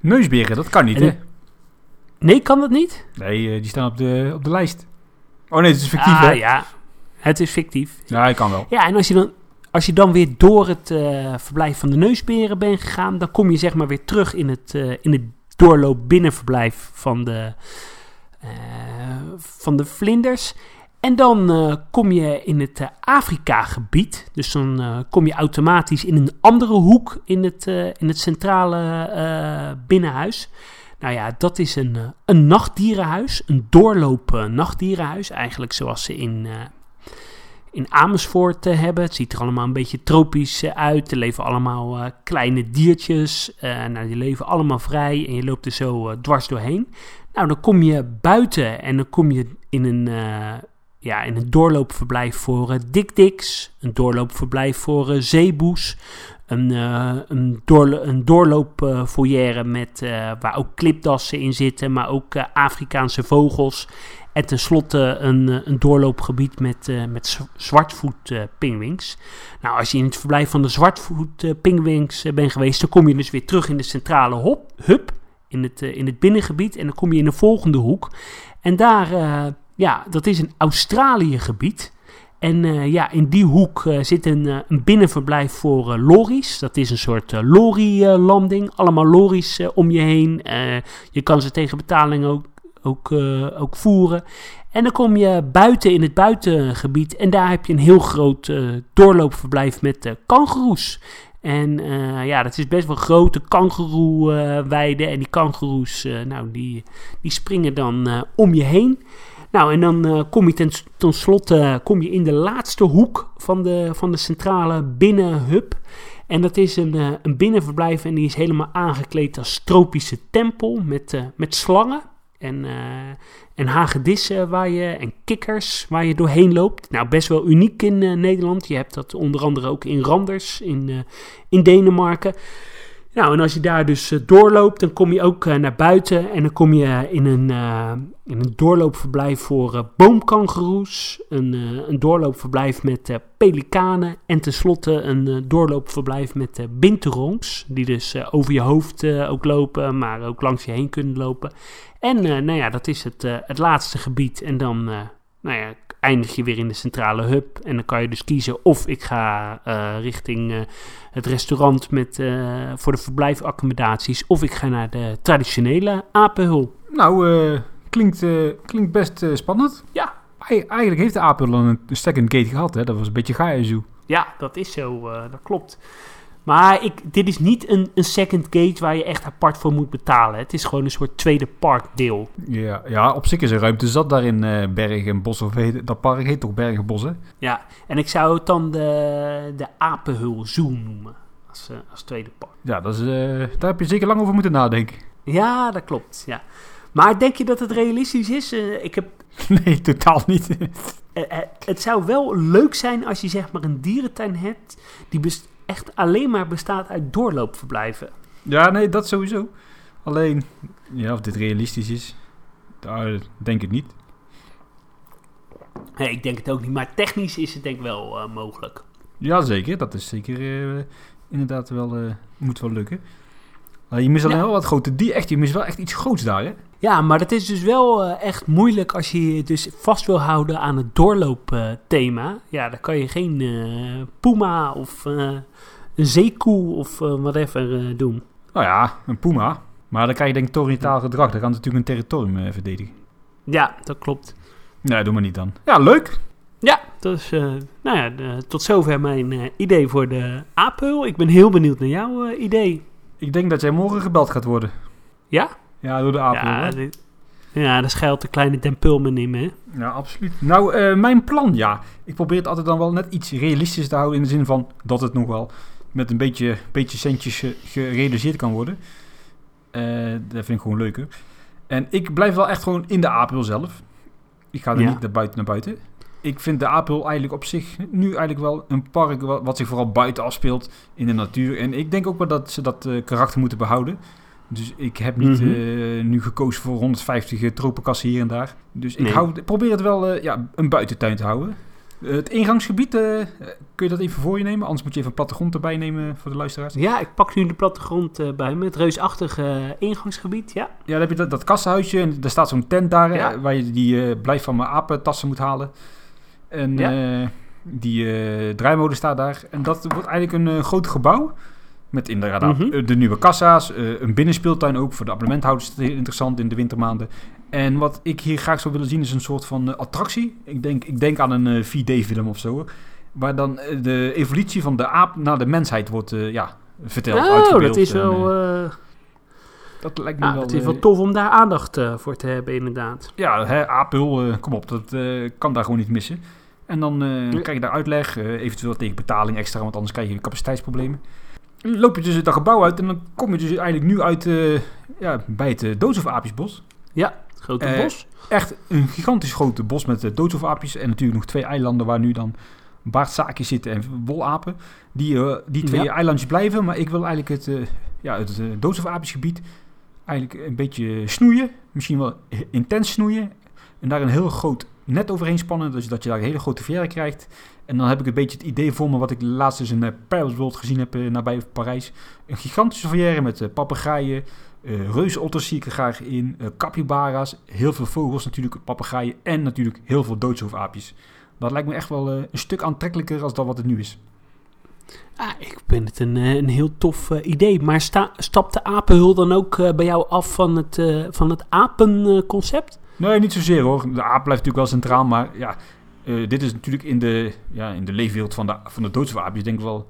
Speaker 2: Neusberen, dat kan niet, hè?
Speaker 1: Nee, kan dat niet?
Speaker 2: Nee, die staan op de, op de lijst. Oh nee, het is fictief,
Speaker 1: ah,
Speaker 2: hè?
Speaker 1: ja, het is fictief.
Speaker 2: Ja, ik kan wel.
Speaker 1: Ja, en als je dan, als je dan weer door het verblijf van de neusberen bent gegaan... dan kom je zeg maar weer terug in het, in het doorloop binnenverblijf van de van de vlinders. En dan uh, kom je in het uh, Afrika-gebied. Dus dan kom je automatisch in een andere hoek in het, in het centrale binnenhuis. Nou ja, dat is een, een nachtdierenhuis. Een doorloop nachtdierenhuis. Eigenlijk zoals ze in, in Amersfoort hebben. Het ziet er allemaal een beetje tropisch uit. Er leven allemaal kleine diertjes. nou, die leven allemaal vrij. En je loopt er zo dwars doorheen. Nou, dan kom je buiten en dan kom je in een, uh, ja, in een doorloopverblijf voor uh, dikdiks, een doorloopverblijf voor uh, zeeboes, een, een, doorlo een doorloopfoyer met, waar ook klipdassen in zitten, maar ook Afrikaanse vogels. En tenslotte een, een doorloopgebied met, met zwartvoetpingwings. nou, als je in het verblijf van de zwartvoetpingwings bent geweest, dan kom je dus weer terug in de centrale hop, hub in het, uh, in het binnengebied. En dan kom je in de volgende hoek. En daar, uh, ja, dat is een Australië-gebied. En uh, ja, in die hoek zit een, een binnenverblijf voor lorries. Dat is een soort lorry-landing. Allemaal lorries om je heen. je kan ze tegen betaling ook, ook, ook voeren. En dan kom je buiten in het buitengebied. En daar heb je een heel groot doorloopverblijf met kangoeroes. En uh, ja, dat is best wel grote kangeroeweide. Uh, en die kangeroes, uh, nou, die, die springen dan om je heen. Nou, en dan kom je ten, ten slotte kom je in de laatste hoek van de, van de centrale binnenhub. En dat is een, een binnenverblijf en die is helemaal aangekleed als tropische tempel met, met slangen. En, en hagedissen waar je, en kikkers waar je doorheen loopt. Nou, best wel uniek in uh, Nederland. Je hebt dat onder andere ook in Randers in, uh, in Denemarken. Nou, en als je daar dus uh, doorloopt, dan kom je ook naar buiten. En dan kom je in een, in een doorloopverblijf voor boomkangeroes. Een, een doorloopverblijf met pelikanen. En tenslotte een doorloopverblijf met binterongs. Die dus over je hoofd ook lopen, maar ook langs je heen kunnen lopen. En uh, nou ja, dat is het, uh, het laatste gebied. En dan uh, nou ja, eindig je weer in de centrale hub. En dan kan je dus kiezen of ik ga richting het restaurant met, voor de verblijfaccommodaties. Of ik ga naar de traditionele apenhul.
Speaker 2: Nou, klinkt, klinkt best spannend.
Speaker 1: Ja.
Speaker 2: eigenlijk heeft de apenhul een second gate gehad. Hè? Dat was een beetje Gaia
Speaker 1: Ja, dat is zo. dat klopt. Maar ik, dit is niet een, een second gate waar je echt apart voor moet betalen. Het is gewoon een soort tweede parkdeel.
Speaker 2: Ja, ja op zich is er ruimte zat daar in uh, Bergen en Bos. Of heet, dat park heet toch Bergen Bos, hè?
Speaker 1: Ja, en ik zou het dan de, de Apenhul Zoo noemen. Als, uh, als tweede park.
Speaker 2: Ja, dat is, uh, daar heb je zeker lang over moeten nadenken.
Speaker 1: Ja, dat klopt. Ja. Maar denk je dat het realistisch is? ik heb...
Speaker 2: Nee, totaal niet.
Speaker 1: het zou wel leuk zijn als je zeg maar een dierentuin hebt die best echt alleen maar bestaat uit doorloopverblijven.
Speaker 2: Ja, nee, dat sowieso. Alleen, ja, of dit realistisch is, daar denk ik niet.
Speaker 1: Nee, ik denk het ook niet, maar technisch is het denk ik wel uh, mogelijk.
Speaker 2: Ja, zeker. Dat is zeker uh, inderdaad wel, uh, moet wel lukken. je mist alleen ja. wel wat grote die echt, je mist wel echt iets groots daar, hè?
Speaker 1: Ja, maar dat is dus wel echt moeilijk als je je dus vast wil houden aan het doorloopthema. ja, dan kan je geen Puma of een zeekoe of uh, whatever uh, doen.
Speaker 2: Nou ja, een puma. Maar dan krijg je denk ik territoriaal gedrag. Dan kan natuurlijk een territorium uh, verdedigen.
Speaker 1: Ja, dat klopt.
Speaker 2: Nee, doe maar niet dan. Ja, leuk.
Speaker 1: Ja, dus uh, nou ja, tot zover mijn uh, idee voor de apenhul. Ik ben heel benieuwd naar jouw uh, idee.
Speaker 2: Ik denk dat jij morgen gebeld gaat worden.
Speaker 1: Ja?
Speaker 2: Ja, door de apenhul.
Speaker 1: Ja, dit, ja daar schuilt de kleine Tempulman in, hè?
Speaker 2: Ja, absoluut. Nou, mijn plan, ja. Ik probeer het altijd dan wel net iets realistisch te houden... in de zin van dat het nog wel met een beetje, beetje centjes gerealiseerd kan worden. dat vind ik gewoon leuker. En ik blijf wel echt gewoon in de apenhul zelf. Ik ga er niet naar buiten naar buiten ik vind de Apel eigenlijk op zich nu eigenlijk wel een park wat, zich vooral buiten afspeelt in de natuur. En ik denk ook wel dat ze dat uh, karakter moeten behouden. Dus ik heb niet mm nu gekozen voor 150 uh, tropenkassen hier en daar. Dus ik hou, probeer het wel uh, ja, een buitentuin te houden. het ingangsgebied, kun je dat even voor je nemen? Anders moet je even een plattegrond erbij nemen voor de luisteraars.
Speaker 1: Ja, ik pak nu de plattegrond bij me. Het reusachtige ingangsgebied, ja.
Speaker 2: Ja, dan heb je dat, dat kassenhuisje en er staat zo'n tent daar waar je die blijf van mijn apentassen moet halen. En ja. die draaimolen staat daar. En dat wordt eigenlijk een groot gebouw. Met inderdaad mhm. de nieuwe kassa's, een binnenspeeltuin ook voor de abonnementhouders. is interessant in de wintermaanden. En wat ik hier graag zou willen zien is een soort van attractie. Ik denk, ik denk aan een 4D-film of zo. Waar dan de evolutie van de aap naar de mensheid wordt ja, verteld.
Speaker 1: Oh, dat is wel... dat lijkt me wel... Het is wel tof om daar aandacht voor te hebben, inderdaad.
Speaker 2: Ja, hè, Apel, kom op, dat kan daar gewoon niet missen. En dan krijg je daar uitleg, eventueel tegen betaling extra, want anders krijg je capaciteitsproblemen. Loop je dus dat gebouw uit en dan kom je dus eigenlijk nu uit uh, ja, bij het uh, Aapjesbos.
Speaker 1: Ja, het grote bos.
Speaker 2: Echt een gigantisch grote bos met uh, Aapjes en natuurlijk nog twee eilanden waar nu dan baardzaakjes zitten en wolapen. Die, die twee eilandjes blijven, maar ik wil eigenlijk het, ja, het Aapjesgebied eigenlijk een beetje snoeien. Misschien wel intens snoeien. En daar een heel groot net overheen spannen, dus dat je daar een hele grote verre krijgt. En dan heb ik een beetje het idee voor me wat ik laatst eens in uh, Paris World gezien heb uh, nabij Parijs. Een gigantische verre met uh, papegaaien, uh, reuzenotters zie ik er graag in, uh, capybara's, heel veel vogels natuurlijk, papegaaien en natuurlijk heel veel doodshoofdaapjes. Dat lijkt me echt wel een stuk aantrekkelijker als dat wat het nu is.
Speaker 1: Ah, ik vind het een, een heel tof idee. Maar sta, stapt de apenhul dan ook bij jou af van het, van het apenconcept?
Speaker 2: Nee, niet zozeer hoor. De aap blijft natuurlijk wel centraal, maar ja, uh, dit is natuurlijk in de, ja, in de leefwereld van de, van de doodswaapjes, denk ik wel,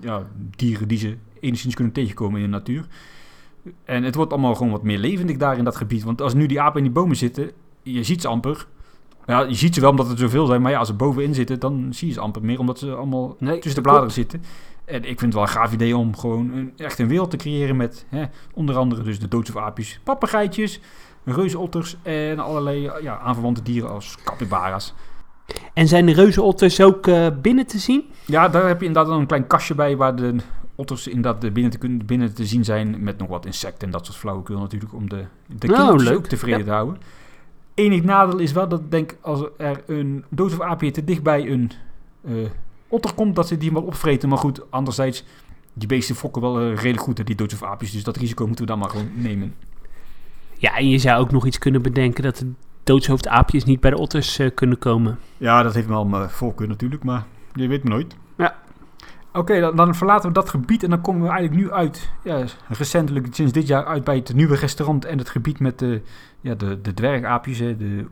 Speaker 2: ja, dieren die ze enigszins kunnen tegenkomen in de natuur. En het wordt allemaal gewoon wat meer levendig daar in dat gebied. Want als nu die apen in die bomen zitten, je ziet ze amper. Ja, je ziet ze wel omdat er zoveel zijn, maar ja, als ze bovenin zitten, dan zie je ze amper meer, omdat ze allemaal nee, tussen de bladeren zitten. En ik vind het wel een gaaf idee om gewoon een, echt een wereld te creëren met hè, onder andere dus de doodswaapjes, papegaaitjes, reuzenotters en allerlei ja, aanverwante dieren als capybara's.
Speaker 1: En zijn de reuzenotters ook uh, binnen te zien?
Speaker 2: Ja, daar heb je inderdaad een klein kastje bij waar de otters inderdaad binnen te, kunnen, binnen te zien zijn met nog wat insecten en dat soort flauwekul natuurlijk om de, de oh, kinderen ook tevreden te houden. Enig nadeel is wel dat denk als er een dood of aapje te dichtbij een uh, otter komt, dat ze die wel opvreten. Maar goed, anderzijds, die beesten fokken wel uh, redelijk goed, die dood of aapjes. Dus dat risico moeten we dan maar gewoon nemen.
Speaker 1: Ja, en je zou ook nog iets kunnen bedenken dat de doodshoofdaapjes niet bij de otters uh, kunnen komen.
Speaker 2: Ja, dat heeft wel mijn voorkeur natuurlijk, maar je weet me nooit. Ja. Oké, dan, dan, verlaten we dat gebied en dan komen we eigenlijk nu uit, ja, recentelijk sinds dit jaar uit bij het nieuwe restaurant en het gebied met de, ja, de, de dwergaapjes, de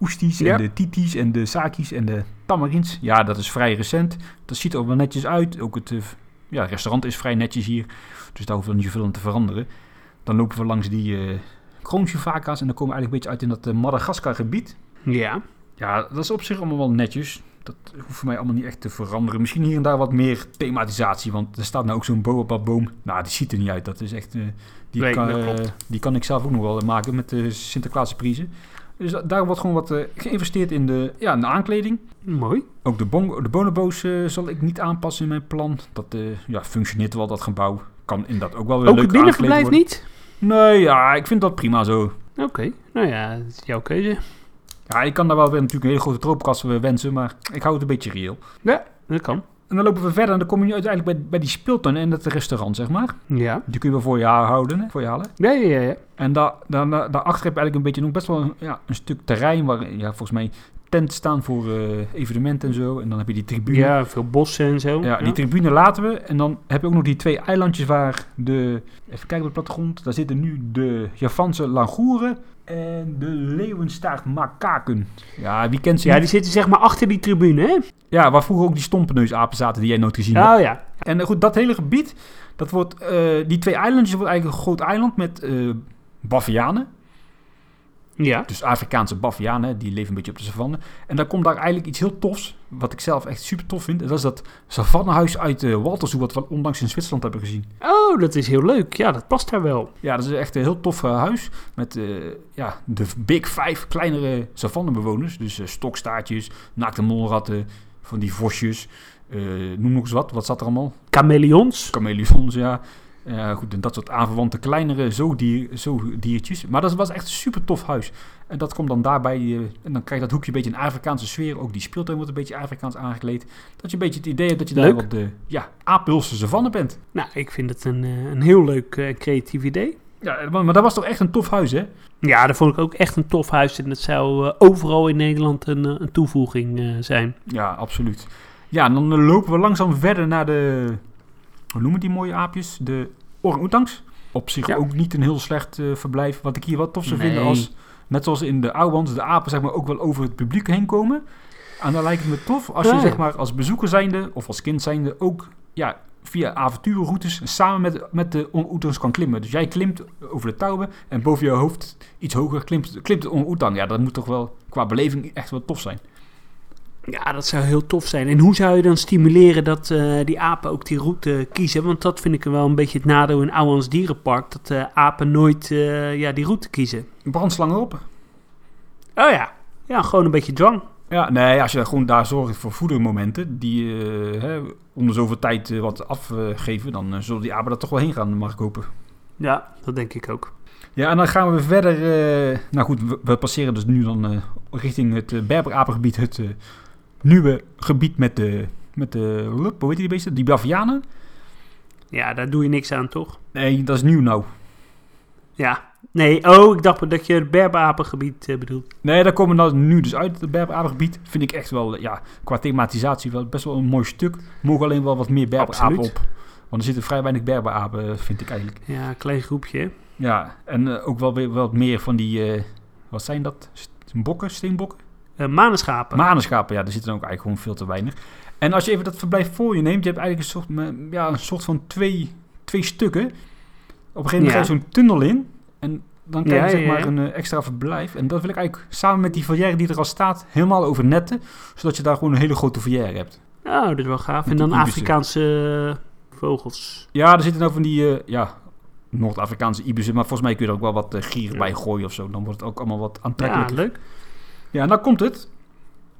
Speaker 2: oesties en de titis en de sakis en de tamarins. Ja, dat is vrij recent. Dat ziet er ook wel netjes uit. Ook het uh, ja, restaurant is vrij netjes hier, dus daar hoeven we niet zoveel aan te veranderen. Dan lopen we langs die... Uh, kroonjuvaka's. En dan komen we eigenlijk een beetje uit in dat uh, Madagaskar gebied.
Speaker 1: Ja.
Speaker 2: Ja, dat is op zich allemaal wel netjes. Dat hoeft voor mij allemaal niet echt te veranderen. Misschien hier en daar wat meer thematisatie. Want er staat nou ook zo'n boom. Nou, die ziet er niet uit. Dat is echt... Uh, die, kan, uh, die kan ik zelf ook nog wel maken met de Sinterklaasprizen. Dus daar wordt gewoon wat geïnvesteerd in de, ja, in de aankleding.
Speaker 1: Mooi.
Speaker 2: Ook de, bon de bonobo's zal ik niet aanpassen in mijn plan. Dat ja, functioneert wel, dat gebouw. Kan inderdaad ook wel weer ook leuk Ook het binnenverblijf
Speaker 1: niet?
Speaker 2: Nee, ja, ik vind dat prima zo.
Speaker 1: Oké, nou ja, dat is jouw keuze.
Speaker 2: Ja, ik kan daar wel weer natuurlijk een hele grote troopkast wensen, maar ik hou het een beetje reëel.
Speaker 1: Ja, dat kan.
Speaker 2: En dan lopen we verder en dan kom je nu uiteindelijk bij, bij die speeltuin en het restaurant, zeg maar.
Speaker 1: Ja.
Speaker 2: Die kun je wel voor je houden, hè, voor je halen.
Speaker 1: Ja, ja, ja.
Speaker 2: En daar, daar, daarachter heb je eigenlijk een beetje nog best wel een, ja, een stuk terrein waar, ja, volgens mij staan voor eh, evenementen en zo. En dan heb je die tribune.
Speaker 1: Ja, veel bossen en zo.
Speaker 2: Ja, die tribune laten we. En dan heb je ook nog die twee eilandjes waar de... Even kijken op de plattegrond. Daar zitten nu de Javanse langoeren en de leeuwenstaart makaken. Ja, wie kent ze
Speaker 1: Ja,
Speaker 2: niet?
Speaker 1: die zitten zeg maar achter die tribune, hè?
Speaker 2: Ja, waar vroeger ook die stompeneusapen zaten die jij nooit gezien hebt.
Speaker 1: Oh ja.
Speaker 2: En eh, goed, dat hele gebied, dat wordt, eh, die twee eilandjes wordt eigenlijk een groot eiland met bavianen.
Speaker 1: Ja.
Speaker 2: Dus Afrikaanse bavianen, die leven een beetje op de savanne. En daar komt daar eigenlijk iets heel tofs, wat ik zelf echt super tof vind. En dat is dat savannehuis uit uh, Waltersoe, wat we onlangs in Zwitserland hebben gezien.
Speaker 1: Oh, dat is heel leuk. Ja, dat past daar wel.
Speaker 2: Ja, dat is echt een heel tof uh, huis. Met uh, ja, de Big Five kleinere savannebewoners. Dus stokstaartjes, naakte molratten, van die vosjes. Noem nog eens wat. Wat zat er allemaal?
Speaker 1: Chameleons.
Speaker 2: Chameleons, ja. Uh, goed, en dat soort aanverwante kleinere zoodier, zoodiertjes. Maar dat was echt een super tof huis. En dat komt dan daarbij. Uh, en dan krijg je dat hoekje een beetje een Afrikaanse sfeer. Ook die speeltuin wordt een beetje Afrikaans aangekleed. Dat je een beetje het idee hebt dat je
Speaker 1: leuk.
Speaker 2: daar op de ja, Apelse savanne bent.
Speaker 1: Nou, ik vind het een, een heel leuk uh, creatief idee.
Speaker 2: Ja, maar, maar dat was toch echt een tof huis, hè?
Speaker 1: Ja, dat vond ik ook echt een tof huis. En dat zou overal in Nederland een, een toevoeging zijn.
Speaker 2: Ja, absoluut. Ja, en dan lopen we langzaam verder naar de... Hoe noemen die mooie aapjes? De orang-oetangs. Op zich ja. ook niet een heel slecht uh, verblijf. Wat ik hier wat tof zou
Speaker 1: Nee.
Speaker 2: vinden als... Net zoals in de Ouwans, de apen zeg maar ook wel over het publiek heen komen. En dan lijkt het me tof als je zeg maar als bezoeker zijnde of als kind zijnde ook ja, via avonturenroutes samen met, met de orang-oetangs kan klimmen. Dus jij klimt over de touwen en boven je hoofd iets hoger klimt, klimt de orang-oetang. Ja, dat moet toch wel qua beleving echt wel tof zijn.
Speaker 1: Ja, dat zou heel tof zijn. En hoe zou je dan stimuleren dat eh, die apen ook die route kiezen? Want dat vind ik wel een beetje het nadeel in Ouwans Dierenpark. Dat uh, apen nooit uh, ja, die route kiezen.
Speaker 2: Brandslangen op.
Speaker 1: Oh ja. Ja, gewoon een beetje dwang.
Speaker 2: Ja, nee, als je gewoon daar zorgt voor voedermomenten die hè, om de zoveel tijd wat afgeven, dan zullen die apen er toch wel heen gaan, mag ik hopen.
Speaker 1: Ja, dat denk ik ook.
Speaker 2: Ja, en dan gaan we verder. nou goed, we, we, passeren dus nu dan richting het uh, Berberapengebied, het nieuwe gebied met de, met de, hoe heet die beesten? Die Bavianen.
Speaker 1: Ja, daar doe je niks aan, toch?
Speaker 2: Nee, dat is nieuw nou.
Speaker 1: Ja, Nee, oh, ik dacht dat je het Berberapengebied uh, bedoelt.
Speaker 2: Nee, daar komen we nu dus uit, het Berberapengebied. Vind ik echt wel, ja, qua thematisatie wel best wel een mooi stuk. Mogen alleen wel wat meer Berberapen op. Want er zitten vrij weinig Berberapen, vind ik eigenlijk.
Speaker 1: Ja, een klein groepje, hè?
Speaker 2: Ja, en uh, ook wel weer wat meer van die, wat zijn dat? Bokken, steenbokken?
Speaker 1: Uh, manenschapen.
Speaker 2: Manenschapen, ja, er zitten ook eigenlijk gewoon veel te weinig. En als je even dat verblijf voor je neemt, je hebt eigenlijk een soort, ja, een soort van twee, twee stukken. Op een gegeven moment ga je zo'n tunnel in. En dan krijg je ja, zeg maar een uh, extra verblijf. En dat wil ik eigenlijk samen met die volière die er al staat helemaal overnetten. Zodat je daar gewoon een hele grote volière hebt.
Speaker 1: Oh, dat is wel gaaf. Met en dan Afrikaanse uh, vogels.
Speaker 2: Ja, er zitten nou van die uh, ja, Noord-Afrikaanse ibissen. Maar volgens mij kun je er ook wel wat gieren bij gooien of zo. Dan wordt het ook allemaal wat aantrekkelijker.
Speaker 1: Ja, leuk.
Speaker 2: Ja, dan komt het.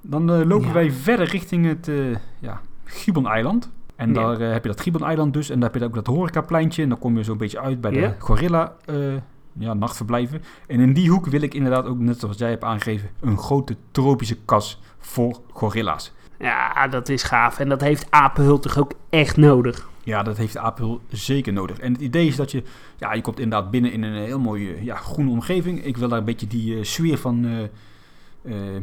Speaker 2: Dan lopen wij verder richting het ja, Gibbon-eiland. En daar heb je dat Gibbon-eiland dus. En daar heb je ook dat horecapleintje. En dan kom je zo'n beetje uit bij de gorilla ja, nachtverblijven. En in die hoek wil ik inderdaad ook, net zoals jij hebt aangegeven, een grote tropische kas voor gorilla's.
Speaker 1: Ja, dat is gaaf. En dat heeft Apenhul toch ook echt nodig?
Speaker 2: Ja, dat heeft Apenhul zeker nodig. En het idee is dat je, ja, je komt inderdaad binnen in een heel mooie ja, groene omgeving. Ik wil daar een beetje die uh, sfeer van uh,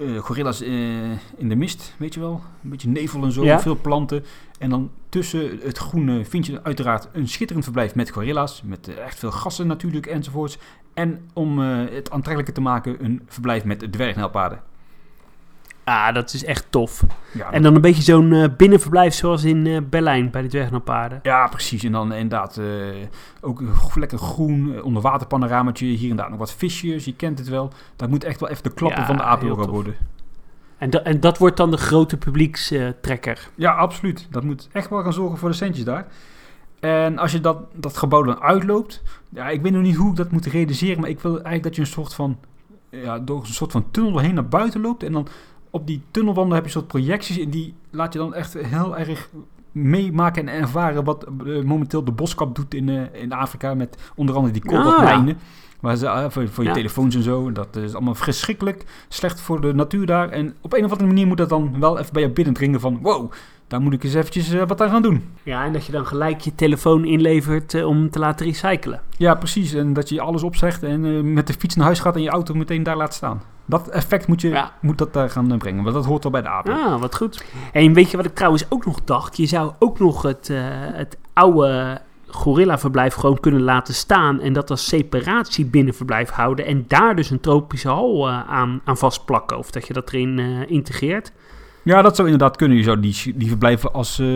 Speaker 2: uh, gorilla's in de mist, weet je wel. Een beetje nevel en zo, ja. veel planten. En dan tussen het groene vind je uiteraard een schitterend verblijf met gorilla's. Met echt veel gassen natuurlijk enzovoorts. En om het aantrekkelijker te maken, een verblijf met dwergnelpaarden.
Speaker 1: Ah, dat is echt tof. Ja, en dan een beetje zo'n uh, binnenverblijf zoals in uh, Berlijn bij de dwergnelpaarden.
Speaker 2: Ja, precies. En dan inderdaad uh, ook lekker groen, onderwaterpanoramaatje. Hier en daar nog wat visjes, je kent het wel. Dat moet echt wel even de klappen ja, van de apenhoren worden.
Speaker 1: En, da en dat wordt dan de grote publiekstrekker.
Speaker 2: ja, absoluut. Dat moet echt wel gaan zorgen voor de centjes daar. En als je dat, dat gebouw dan uitloopt... Ja, ik weet nog niet hoe ik dat moet realiseren... maar ik wil eigenlijk dat je een soort van... Ja, door een soort van tunnel heen naar buiten loopt... en dan op die tunnelwanden heb je soort projecties... en die laat je dan echt heel erg meemaken en ervaren... wat uh, momenteel de boskap doet in, uh, in Afrika... met onder andere die. Ah, ja. Waar ze, uh, voor, voor je ja. telefoons en zo. Dat is allemaal verschrikkelijk. Slecht voor de natuur daar. En op een of andere manier moet dat dan wel even bij je binnendringen van... Wow, daar moet ik eens eventjes wat aan gaan doen.
Speaker 1: Ja, en dat je dan gelijk je telefoon inlevert om te laten recyclen.
Speaker 2: Ja, precies. En dat je alles opzegt en met de fiets naar huis gaat en je auto meteen daar laat staan. Dat effect moet, je,
Speaker 1: Ja.
Speaker 2: moet dat daar gaan eh, brengen, want dat hoort wel bij de apen.
Speaker 1: Ah, wat goed. En weet je wat ik trouwens ook nog dacht? Je zou ook nog het, eh, het oude gorillaverblijf gewoon kunnen laten staan en dat als separatie binnenverblijf houden en daar dus een tropische hal eh, aan, aan vastplakken. Of dat je dat erin eh, integreert.
Speaker 2: Ja, dat zou inderdaad kunnen. Je zou die, die verblijven als eh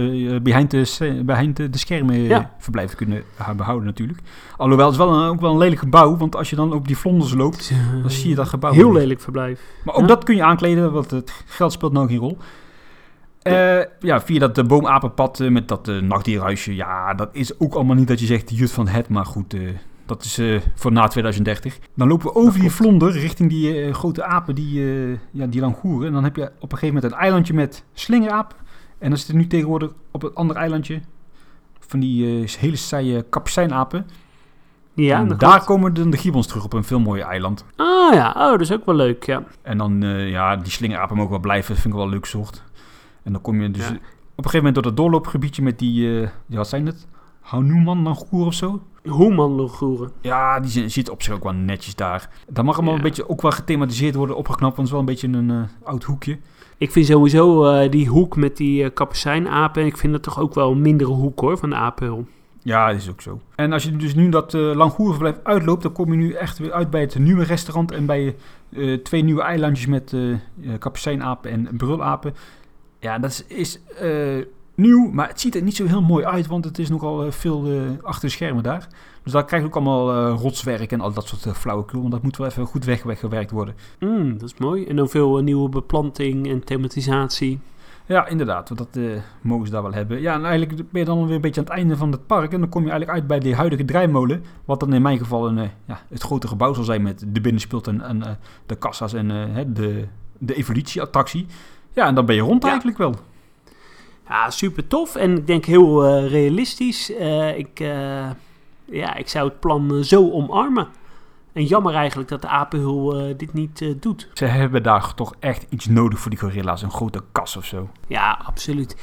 Speaker 2: behind, de, s- behind de, de schermen eh,
Speaker 1: Ja.
Speaker 2: verblijven kunnen behouden natuurlijk. Alhoewel, het is wel een, ook wel een lelijk gebouw, want als je dan op die vlonders loopt, dan zie je dat gebouw
Speaker 1: Heel lelijk verblijf.
Speaker 2: Maar ook
Speaker 1: Ja.
Speaker 2: dat kun je aankleden, want het geld speelt nou geen rol. Eh, ja, via dat uh, boomapenpad met dat nachtdierhuisje. Ja, dat is ook allemaal niet dat je zegt jut van het, maar goed, dat is eh, voor na 2030. Dan lopen we over die vlonder richting die eh, grote apen, die, eh ja, die langoeren. En dan heb je op een gegeven moment een eilandje met slingeraap. En dan zit er nu tegenwoordig op het andere eilandje van die hele saaie kapucijnapen.
Speaker 1: Ja,
Speaker 2: en daar komen dan de gibbons terug op een veel mooier eiland.
Speaker 1: Ah ja, oh, dat is ook wel leuk, ja.
Speaker 2: En dan, ja, die slingerapen mogen wel blijven. Dat vind ik wel leuk soort. En dan kom je dus
Speaker 1: Ja.
Speaker 2: op een gegeven moment door dat doorloopgebiedje met die, ja, wat zijn het? Hanuman Langoer of zo?
Speaker 1: Hoeman-logoeren.
Speaker 2: Ja, die zi- zit op zich ook wel netjes daar. Dat mag allemaal
Speaker 1: Ja.
Speaker 2: een beetje ook wel gethematiseerd worden, opgeknapt. Want het is wel een beetje een eh, oud hoekje.
Speaker 1: Ik vind sowieso eh, die hoek met die eh kapucijnapen, ik vind dat toch ook wel een mindere hoek hoor, van de apenhul.
Speaker 2: Ja, dat is ook zo. En als je dus nu dat uh, Langoerverblijf uitloopt, dan kom je nu echt weer uit bij het nieuwe restaurant en bij twee nieuwe eilandjes met eh, kapucijnapen en brulapen. Ja, dat is, is nieuw, maar het ziet er niet zo heel mooi uit, want het is nogal eh, veel eh, achter de schermen daar. Dus daar krijg je ook allemaal eh, rotswerk en al dat soort uh, flauwekul, want dat moet wel even goed weg, weggewerkt worden.
Speaker 1: Mm, dat is mooi. En dan veel nieuwe beplanting en thematisatie.
Speaker 2: Ja, inderdaad, want dat mogen ze daar wel hebben. Ja, en eigenlijk ben je dan weer een beetje aan het einde van het park. En dan kom je eigenlijk uit bij de huidige draaimolen. Wat dan in mijn geval een, ja, het grote gebouw zal zijn met de binnenspult en, en de kassa's en de, de evolutieattractie. Ja, en dan ben je rond ja. eigenlijk wel.
Speaker 1: Ja, super tof. En ik denk heel uh, realistisch. ik, ja, ik zou het plan zo omarmen. En jammer eigenlijk dat de apenhul uh, dit niet uh, doet.
Speaker 2: Ze hebben daar toch echt iets nodig voor die gorilla's. Een grote kas of zo.
Speaker 1: Ja, absoluut.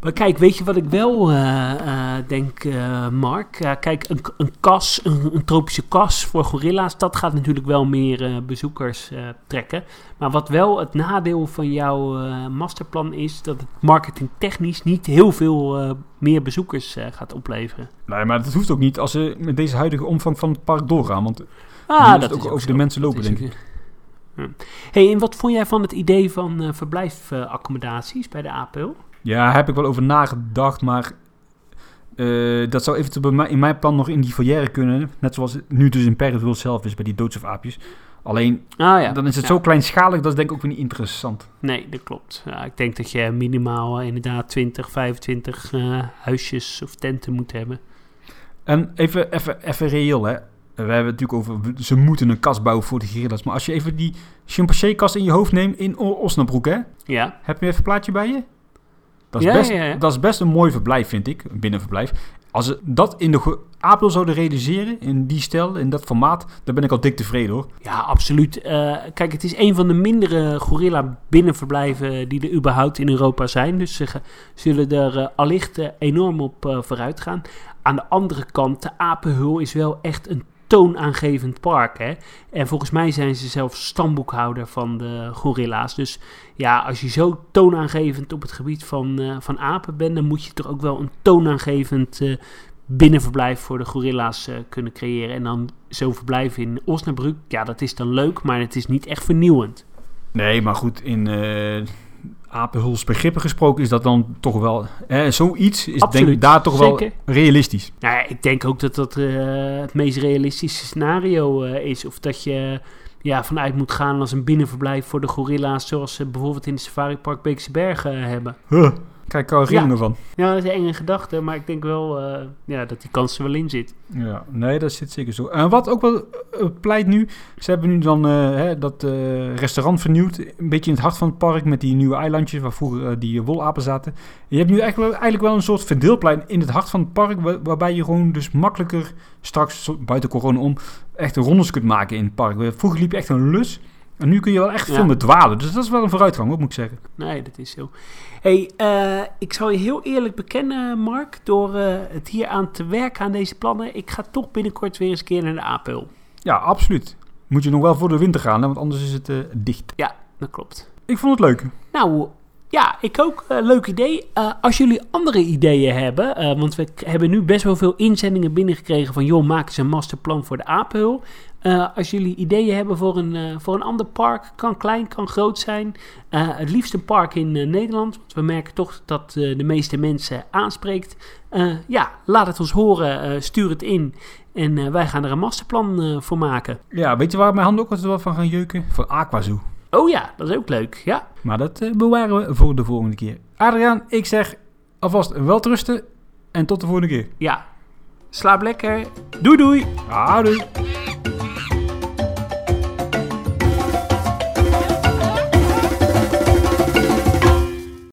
Speaker 1: Maar kijk, weet je wat ik wel uh, denk, Mark? kijk, een, een kas, een, een, tropische kas voor gorilla's, dat gaat natuurlijk wel meer bezoekers trekken. Maar wat wel het nadeel van jouw masterplan is, dat het marketingtechnisch niet heel veel meer bezoekers gaat opleveren.
Speaker 2: Nee, maar dat hoeft ook niet als ze met deze huidige omvang van het park doorgaan. Want
Speaker 1: Ah,
Speaker 2: dat ook over de mensen lopen, denk ik.
Speaker 1: Ja. hey, en wat vond jij van het idee van uh, verblijfaccommodaties bij de APL?
Speaker 2: Ja, heb ik wel over nagedacht, maar uh, dat zou eventueel bij mij, in mijn plan nog in die foyer kunnen. Net zoals het nu dus in Perreville zelf is bij die doodsofaapjes. Alleen,
Speaker 1: ah, ja.
Speaker 2: dan is het
Speaker 1: ja.
Speaker 2: zo kleinschalig, dat is denk ik ook weer niet interessant.
Speaker 1: Nee, dat klopt. Ja, ik denk dat je minimaal uh, inderdaad 20, 25 uh, huisjes of tenten moet hebben.
Speaker 2: En even, even, even reëel, hè. We hebben het natuurlijk over, ze moeten een kast bouwen voor de gorillas. Maar als je even die chimpansee-kast in je hoofd neemt in Osnabrück, hè?
Speaker 1: Ja.
Speaker 2: Heb je even een plaatje bij je? Dat is,
Speaker 1: ja,
Speaker 2: best,
Speaker 1: ja, ja.
Speaker 2: dat is best een mooi verblijf, vind ik. Een binnenverblijf. Als ze dat in de Apel zouden realiseren, in die stijl, in dat formaat, dan ben ik al dik tevreden, hoor.
Speaker 1: Ja, absoluut. Uh, kijk, het is een van de mindere gorilla binnenverblijven die er überhaupt in Europa zijn. Dus ze zullen er uh, allicht uh, enorm op vooruit gaan. Aan de andere kant, de Apenhul is wel echt een toonaangevend park. Hè? En volgens mij zijn ze zelfs stamboekhouder van de gorilla's. Dus ja, als je zo toonaangevend op het gebied van, uh, van apen bent, dan moet je toch ook wel een toonaangevend uh, binnenverblijf voor de gorilla's uh, kunnen creëren. En dan zo'n verblijf in Osnabrück, ja, dat is dan leuk, maar het is niet echt vernieuwend.
Speaker 2: Nee, maar goed, in Apenhuls begrippen gesproken is dat dan toch wel... Eh, zoiets is
Speaker 1: Absoluut,
Speaker 2: denk daar toch
Speaker 1: zeker.
Speaker 2: wel realistisch.
Speaker 1: Nou ik denk ook dat dat uh, het meest realistische scenario uh, is. Of dat je ja, vanuit moet gaan als een binnenverblijf voor de gorilla's... zoals ze bijvoorbeeld in het safaripark Beekse Bergen hebben.
Speaker 2: Huh. Krijg ik al rillingen
Speaker 1: ja.
Speaker 2: van.
Speaker 1: Ja, dat is een enge gedachte, maar ik denk wel uh, ja, dat die kans er wel in zit.
Speaker 2: Ja, nee, dat zit zeker zo. En wat ook wel uh, pleit nu, ze hebben nu dan uh, hè, dat restaurant vernieuwd, een beetje in het hart van het park met die nieuwe eilandjes waar vroeger die wolapen zaten. Je hebt nu eigenlijk wel, eigenlijk wel een soort verdeelplein in het hart van het park, waar, waarbij je gewoon dus makkelijker straks, buiten corona om, echt rondes kunt maken in het park. Vroeger liep je echt een lus. En nu kun je wel echt
Speaker 1: Ja.
Speaker 2: veel dwalen. Dus dat is wel een vooruitgang, hoor, moet ik zeggen.
Speaker 1: Nee, dat is zo. hey, uh, ik zal je heel eerlijk bekennen, Mark, door uh, het hier aan te werken aan deze plannen, ik ga toch binnenkort weer eens een keer naar de APL.
Speaker 2: Ja, absoluut. Moet je nog wel voor de winter gaan, hè, want anders is het eh, dicht.
Speaker 1: Ja, dat klopt.
Speaker 2: Ik vond het leuk.
Speaker 1: Nou, ja, ik ook. Uh, leuk idee. Uh, als jullie andere ideeën hebben, uh, want we hebben nu best wel veel inzendingen binnengekregen van... joh, maak eens een masterplan voor de Apenhul. Als jullie ideeën hebben voor een, voor een ander park, kan klein, kan groot zijn. het liefst een park in Nederland, want we merken toch dat de meeste mensen aanspreekt. ja, laat het ons horen, stuur het in en wij gaan er een masterplan voor maken.
Speaker 2: Ja, weet je waar mijn handen ook altijd wel van gaan jeuken? Voor Aquazoo.
Speaker 1: Oh ja, dat is ook leuk, ja.
Speaker 2: Maar dat bewaren we voor de volgende keer. Adriaan, ik zeg alvast wel rusten en tot de volgende keer.
Speaker 1: Ja, slaap lekker. Doei doei.
Speaker 2: Houdoe.